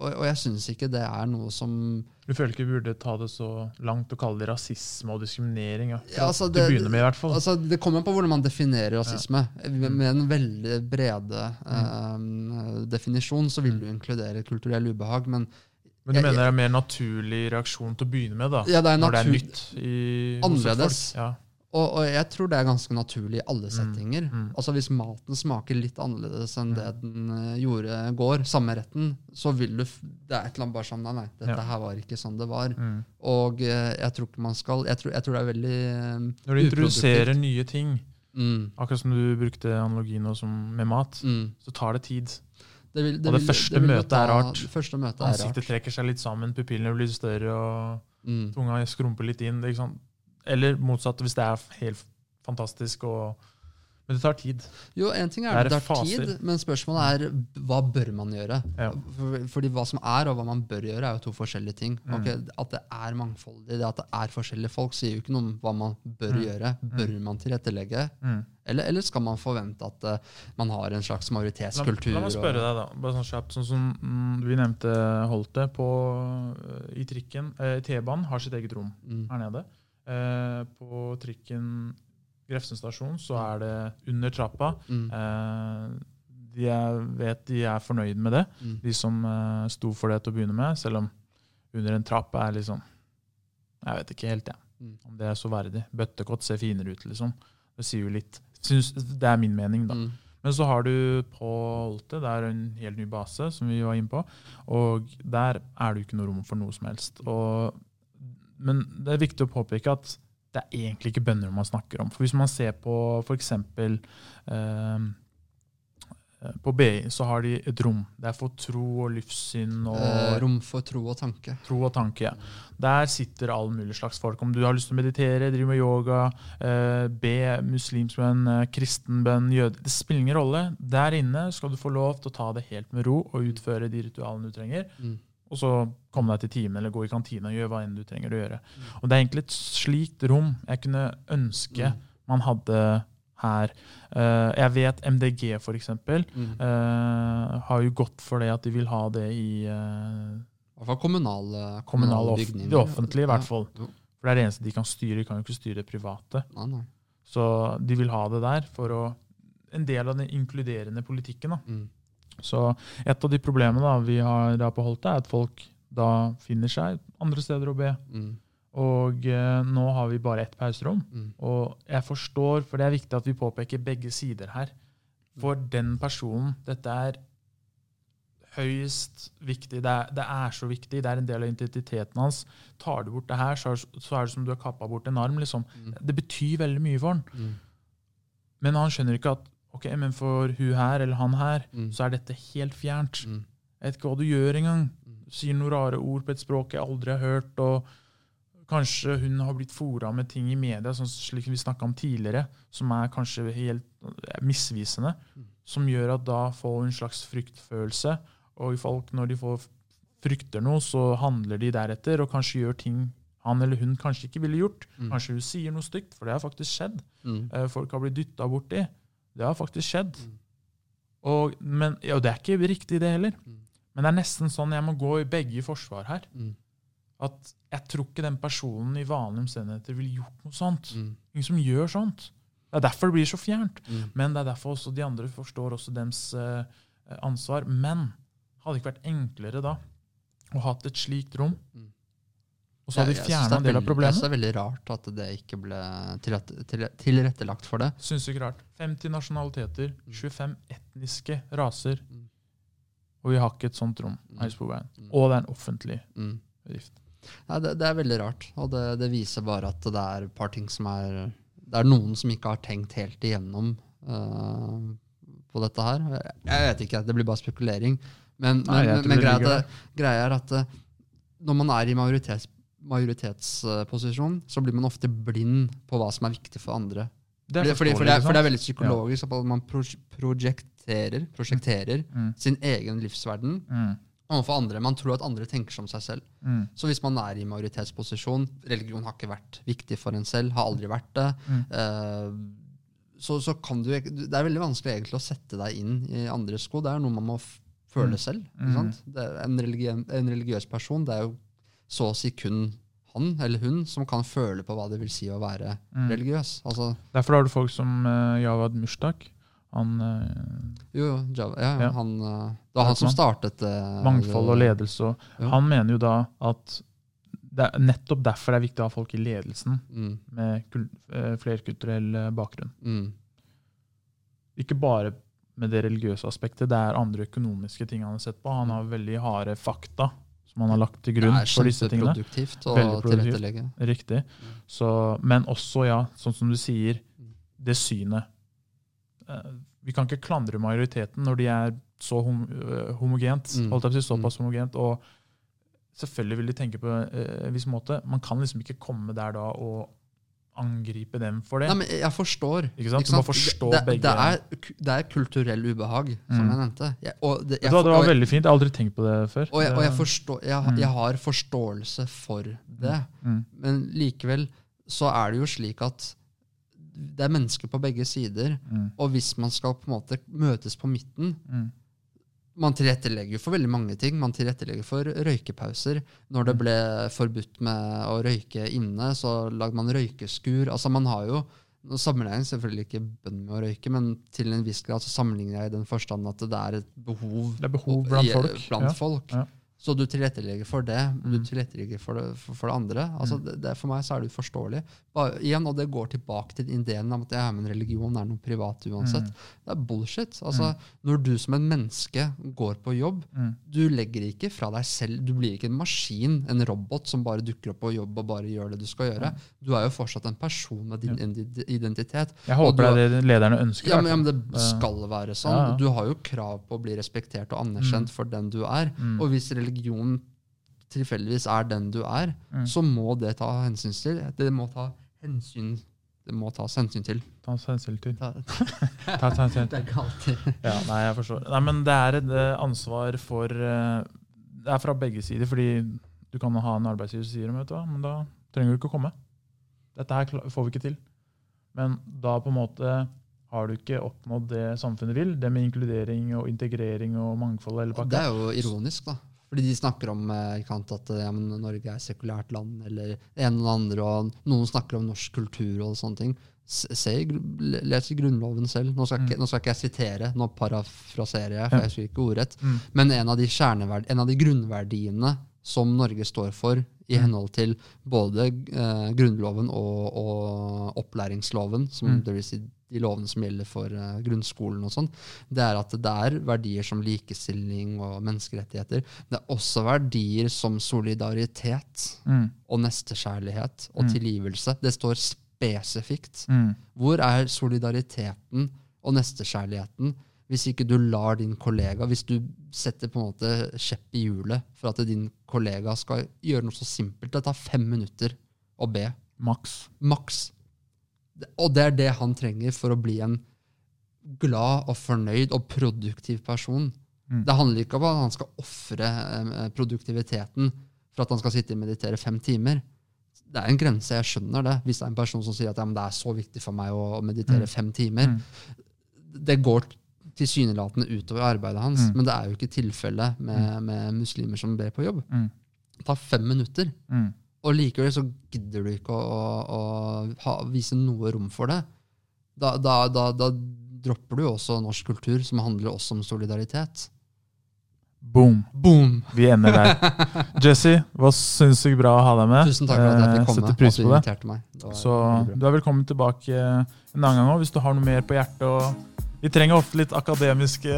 Mm. Og, og jeg syns ikke det er noe som Du føler ikke vi burde ta det så langt og kalle det rasisme og diskriminering? Ja. Ja, altså, det- begynne med, i hvert fall. Altså, det kommer an på hvordan man definerer rasisme. Med, Mm. med en veldig brede eh, definisjon så vil Mm. du inkludere kulturell ubehag, men Men du jeg- mener det er en mer naturlig reaksjon til å begynne med? da? Ja, det er Når det er nytt i, Annerledes. Ja. Og, og jeg tror det er ganske naturlig i alle settinger. mm. Altså Hvis maten smaker litt annerledes enn Mm. det den eh, gjorde i går, samme retten, så vil du Det er et eller annet bare sånn Nei, nei, dette Ja. her var ikke sånn det var. Mm. Og eh, jeg tror ikke man skal Jeg tror, jeg tror det er veldig eh, Når du introduserer nye ting, mm, akkurat som du brukte analogien med mat, mm. så tar det tid. Det vil, Og det første vil jo møtet er rart. Det første møtet er rart. Ansiktet trekker seg litt sammen, pupillene blir større, og Mm. tunga skrumper litt inn. Det, Ikke sant? Eller motsatt, hvis det er helt fantastisk. Og, men det tar tid. Jo, en ting er Det det tar faser. tid, men spørsmålet er hva bør man gjøre? Ja. Fordi hva som er, og hva man bør gjøre, er jo to forskjellige ting. Mm. Okay, at det er mangfoldig, det at det er forskjellige folk, sier jo ikke noe om hva man bør Mm. gjøre. Bør man tilrettelegge? Mm. Eller, eller skal man forvente at uh, man har en slags majoritetskultur? la meg spørre deg, da. Bare sånn kjapt. Sånn som mm, vi nevnte Holte på, eh, i trikken. Eh, T-banen har sitt eget rom mm, her nede. Eh, på trikken Grefsen stasjon så er det under trappa. mm, Eh, de jeg vet de er fornøyd med det, mm, de som eh, sto for det til å begynne med. Selv om under en trapp er liksom Jeg vet ikke helt, jeg. Mm. Om det er så verdig. Bøttekott ser finere ut, liksom. Det sier jo litt. Synes, det er min mening, da. mm, Men så har du på Holte, det er en helt ny base, som vi var inne på. Og der er det jo ikke noe rom for noe som helst. Og, men det er viktig å påpeke at det er egentlig ikke bønner man snakker om. For hvis man ser på f.eks. Eh, på BI så har de et rom. Det er for tro og livssyn og eh, rom for tro og tanke. Tro og tanke. ja. Der sitter all mulig slags folk. Om du har lyst til å meditere, drive med yoga, eh, be muslimsk bønn, eh, kristen bønn, jøde Det spiller ingen rolle. Der inne skal du få lov til å ta det helt med ro og utføre de ritualene du trenger. Mm. Og så komme deg til timen eller gå i kantina og gjøre hva enn du trenger å gjøre. Og Det er egentlig et slikt rom jeg kunne ønske Mm. man hadde her. Uh, jeg vet MDG, eksempel, Mm. Uh, har jo gått for det at de vil ha det i eh, hvert fall kommunale, Kommunale, bygninger. det offentlige, i hvert fall. Ja. For det er det eneste de kan styre. De kan jo ikke styre det private. Nei, nei. Så de vil ha det der for å En del av den inkluderende politikken. da. Mm. Så et av de problemene da, vi har da på Holte, er at folk da finner seg andre steder å be. Mm. Og eh, nå har vi bare ett pauserom. Mm. Og jeg forstår, for det er viktig at vi påpeker begge sider her. For den personen Dette er høyest viktig. Det er, det er så viktig. Det er en del av identiteten hans. Tar du bort det her, så er, så er det som du har kappa bort en arm. liksom. Mm. Det betyr veldig mye for han. Mm. Men han skjønner ikke at ok, men for hun her eller han her, Mm. så er dette helt fjernt. Mm. Jeg vet ikke hva du gjør engang. Mm. Du sier noen rare ord på et språk jeg aldri har hørt. og Kanskje hun har blitt fora med ting i media, sånn slik vi om tidligere, som er kanskje helt eh, misvisende. Mm. Som gjør at da får hun en slags fryktfølelse. Og folk, når de får frykter noe, så handler de deretter og kanskje gjør ting han eller hun kanskje ikke ville gjort. Mm. Kanskje hun sier noe stygt, for det har faktisk skjedd. Mm. Eh, Folk har blitt dytta borti. Det har faktisk skjedd. Mm. Og, men, ja, det er ikke riktig, det heller. Mm. Men det er nesten sånn jeg må gå i begge forsvar her. Mm. At jeg tror ikke den personen i vanlige omstendigheter ville gjort noe sånt. Mm. Ingen som gjør sånt. Det er derfor det blir så fjernt. Mm. Men det er derfor også de andre forstår også dems eh, ansvar. Men hadde det ikke vært enklere da å hatt et slikt rom? Mm. Og så Jeg- vi fjerna det er en del av veldig- Jeg synes det er veldig rart at det ikke ble tilrettelagt for det. Syns ikke rart. 50 nasjonaliteter, Mm. 25 etniske raser. Mm. Og vi har ikke et sånt rom Mm. her i Sporveien. Mm. Og det er en offentlig Mm. bedrift. Nei, det, det er veldig rart, og det, det viser bare at det er et par ting som er Det er noen som ikke har tenkt helt igjennom uh, på dette her. Jeg, vet ikke, det blir bare spekulering. Men, men, jeg men, greia, det, greia er at eh, når man er i majoritets, majoritetsposisjon, så blir man ofte blind på hva som er viktig for andre. Det er Fordi, fordi, for, det er, for det er veldig psykologisk at man prosjekterer, prosjekterer? Mm, sin egen livsverden mm, overfor andre. Man tror at andre tenker som seg selv. mm, Så hvis man er i majoritetsposisjon, religion har ikke vært viktig for en selv, har aldri vært det, Mm. eh, så, så kan du Det er veldig vanskelig egentlig å sette deg inn i andres sko. Det er noe man må føle Mm. selv. Mm. En, religi en religiøs person, det er jo så å si kun han eller hun som kan føle på hva det vil si å være mm. religiøs. Altså, Derfor har du folk som uh, Javad Mushtak. Han uh, jo, jo, ja, ja. Han, uh, det var han som startet uh, Mangfold og ledelse. Og Ja. Han mener jo da at det er nettopp derfor det er viktig å ha folk i ledelsen Mm, med flerkulturell bakgrunn. mm, Ikke bare med det religiøse aspektet, det er andre økonomiske ting han har sett på. Han har veldig harde fakta som han har lagt til grunn det er for disse tingene. kjempeproduktivt å produktivt. tilrettelegge. Riktig. Så, men også, ja, sånn som du sier, Mm. det synet. Eh, Vi kan ikke klandre majoriteten når de er så hom eh, homogent, Mm. holdt jeg på såpass homogent. Og selvfølgelig vil de tenke på eh, en viss måte. Man kan liksom ikke komme der da og angripe dem for det. Nei, men jeg forstår. Ikke sant? Ikke Du må forstå det, begge. Det er, det er kulturell ubehag, som Mm. jeg nevnte. Jeg, det, jeg, hva, det var veldig fint. Jeg har aldri tenkt på det før. og jeg, og jeg, forstår, jeg, Mm. jeg har forståelse for det, mm, men likevel så er det jo slik at det er mennesker på begge sider, mm, og hvis man skal på en måte møtes på midten mm, Man tilrettelegger jo for veldig mange ting. Man tilrettelegger for røykepauser. Når det Mm. ble forbudt med å røyke inne, så lagde man røykeskur. Altså man har jo Nå sammenligner selvfølgelig ikke bønn med å røyke, men til en viss grad så sammenligner jeg i den forstand at det er et behov Det er behov blant folk. blant ja. folk. Ja. Så du tilrettelegger for det, du Mm. tilrettelegger for det, for, for det andre. Altså Mm. det, det, for meg så er det uforståelig. Bare, igjen, Og det går tilbake til ideen om at ja, men religion er noe privat uansett. Mm. Det er bullshit. Altså, Når du som en menneske går på jobb, Mm, du legger ikke fra deg selv Du blir ikke en maskin, en robot, som bare dukker opp på jobb og bare gjør det du skal gjøre. Du er jo fortsatt en person med din Ja. identitet. Jeg håper du det er det lederne ønsker. Ja, men, ja, men Det skal være sånn. Ja. Du har jo krav på å bli respektert og anerkjent Mm. for den du er. Mm, Og hvis religion tilfeldigvis er den du er, mm. så må det ta hensyn til. Det må ta hensyn Det må tas hensyn til. Ta hensyn til. Ta, Ta hensyn til. det er ikke alltid Ja, nei, jeg forstår. Nei, men det er et eh, ansvar for eh, Det er fra begge sider, fordi du kan ha en arbeidsgiver som sier vet du hva, men da trenger du ikke å komme. Dette her får vi ikke til. Men da på en måte har du ikke oppnådd det samfunnet vil, det med inkludering og integrering og mangfold. Eller. Det er jo ironisk, da. Fordi de snakker om eh, sant, at ja, men Norge er et sekulært land, eller og det andre, og noen snakker om norsk kultur og sånne ting. Se, les Grunnloven selv. Nå skal, ikke, nå skal ikke jeg sitere, nå parafraserer jeg, for jeg husker ikke ordrett. Mm. Men en av, de en av de grunnverdiene som Norge står for, i Mm. henhold til både eh, Grunnloven og, og opplæringsloven, som Mm. det vil si de lovene som gjelder for eh, grunnskolen og sånn, det er at det er verdier som likestilling og menneskerettigheter. Det er også verdier som solidaritet Mm. og nestekjærlighet og Mm. tilgivelse. Det står spesifikt. Mm. Hvor er solidariteten og nestekjærligheten hvis ikke du lar din kollega Hvis du setter på en måte kjepp i hjulet for at din kollega skal gjøre noe så simpelt Det tar fem minutter å be. Maks. Maks. Og det er det han trenger for å bli en glad og fornøyd og produktiv person. Mm. Det handler ikke om at han skal ofre eh, produktiviteten for at han skal sitte og meditere fem timer. Det er en grense, jeg skjønner det. Hvis det er en person som sier at ja, det er så viktig for meg å, meditere Mm. fem timer. Mm. Det går tilsynelatende utover arbeidet hans, Mm. men det er jo ikke tilfellet med, med muslimer som ber på jobb. Mm. Det tar fem minutter. Mm. Og likevel så gidder du ikke å, å, å ha, vise noe rom for det. Da, da, da, da dropper du også norsk kultur, som handler også om solidaritet. Boom. Boom! Vi ender der. Jesse, var sinnssykt bra å ha deg med. Tusen takk for at jeg Eh, fikk komme. Setter pris på det. meg. Det Så du er velkommen tilbake en annen gang òg, hvis du har noe mer på hjertet. Og vi trenger ofte litt akademiske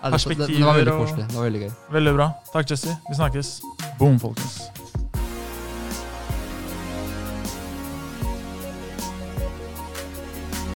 perspektiver. det, det, det var veldig koselig. Det var veldig gøy. Veldig bra. Takk, Jesse. Vi snakkes. Boom, folkens.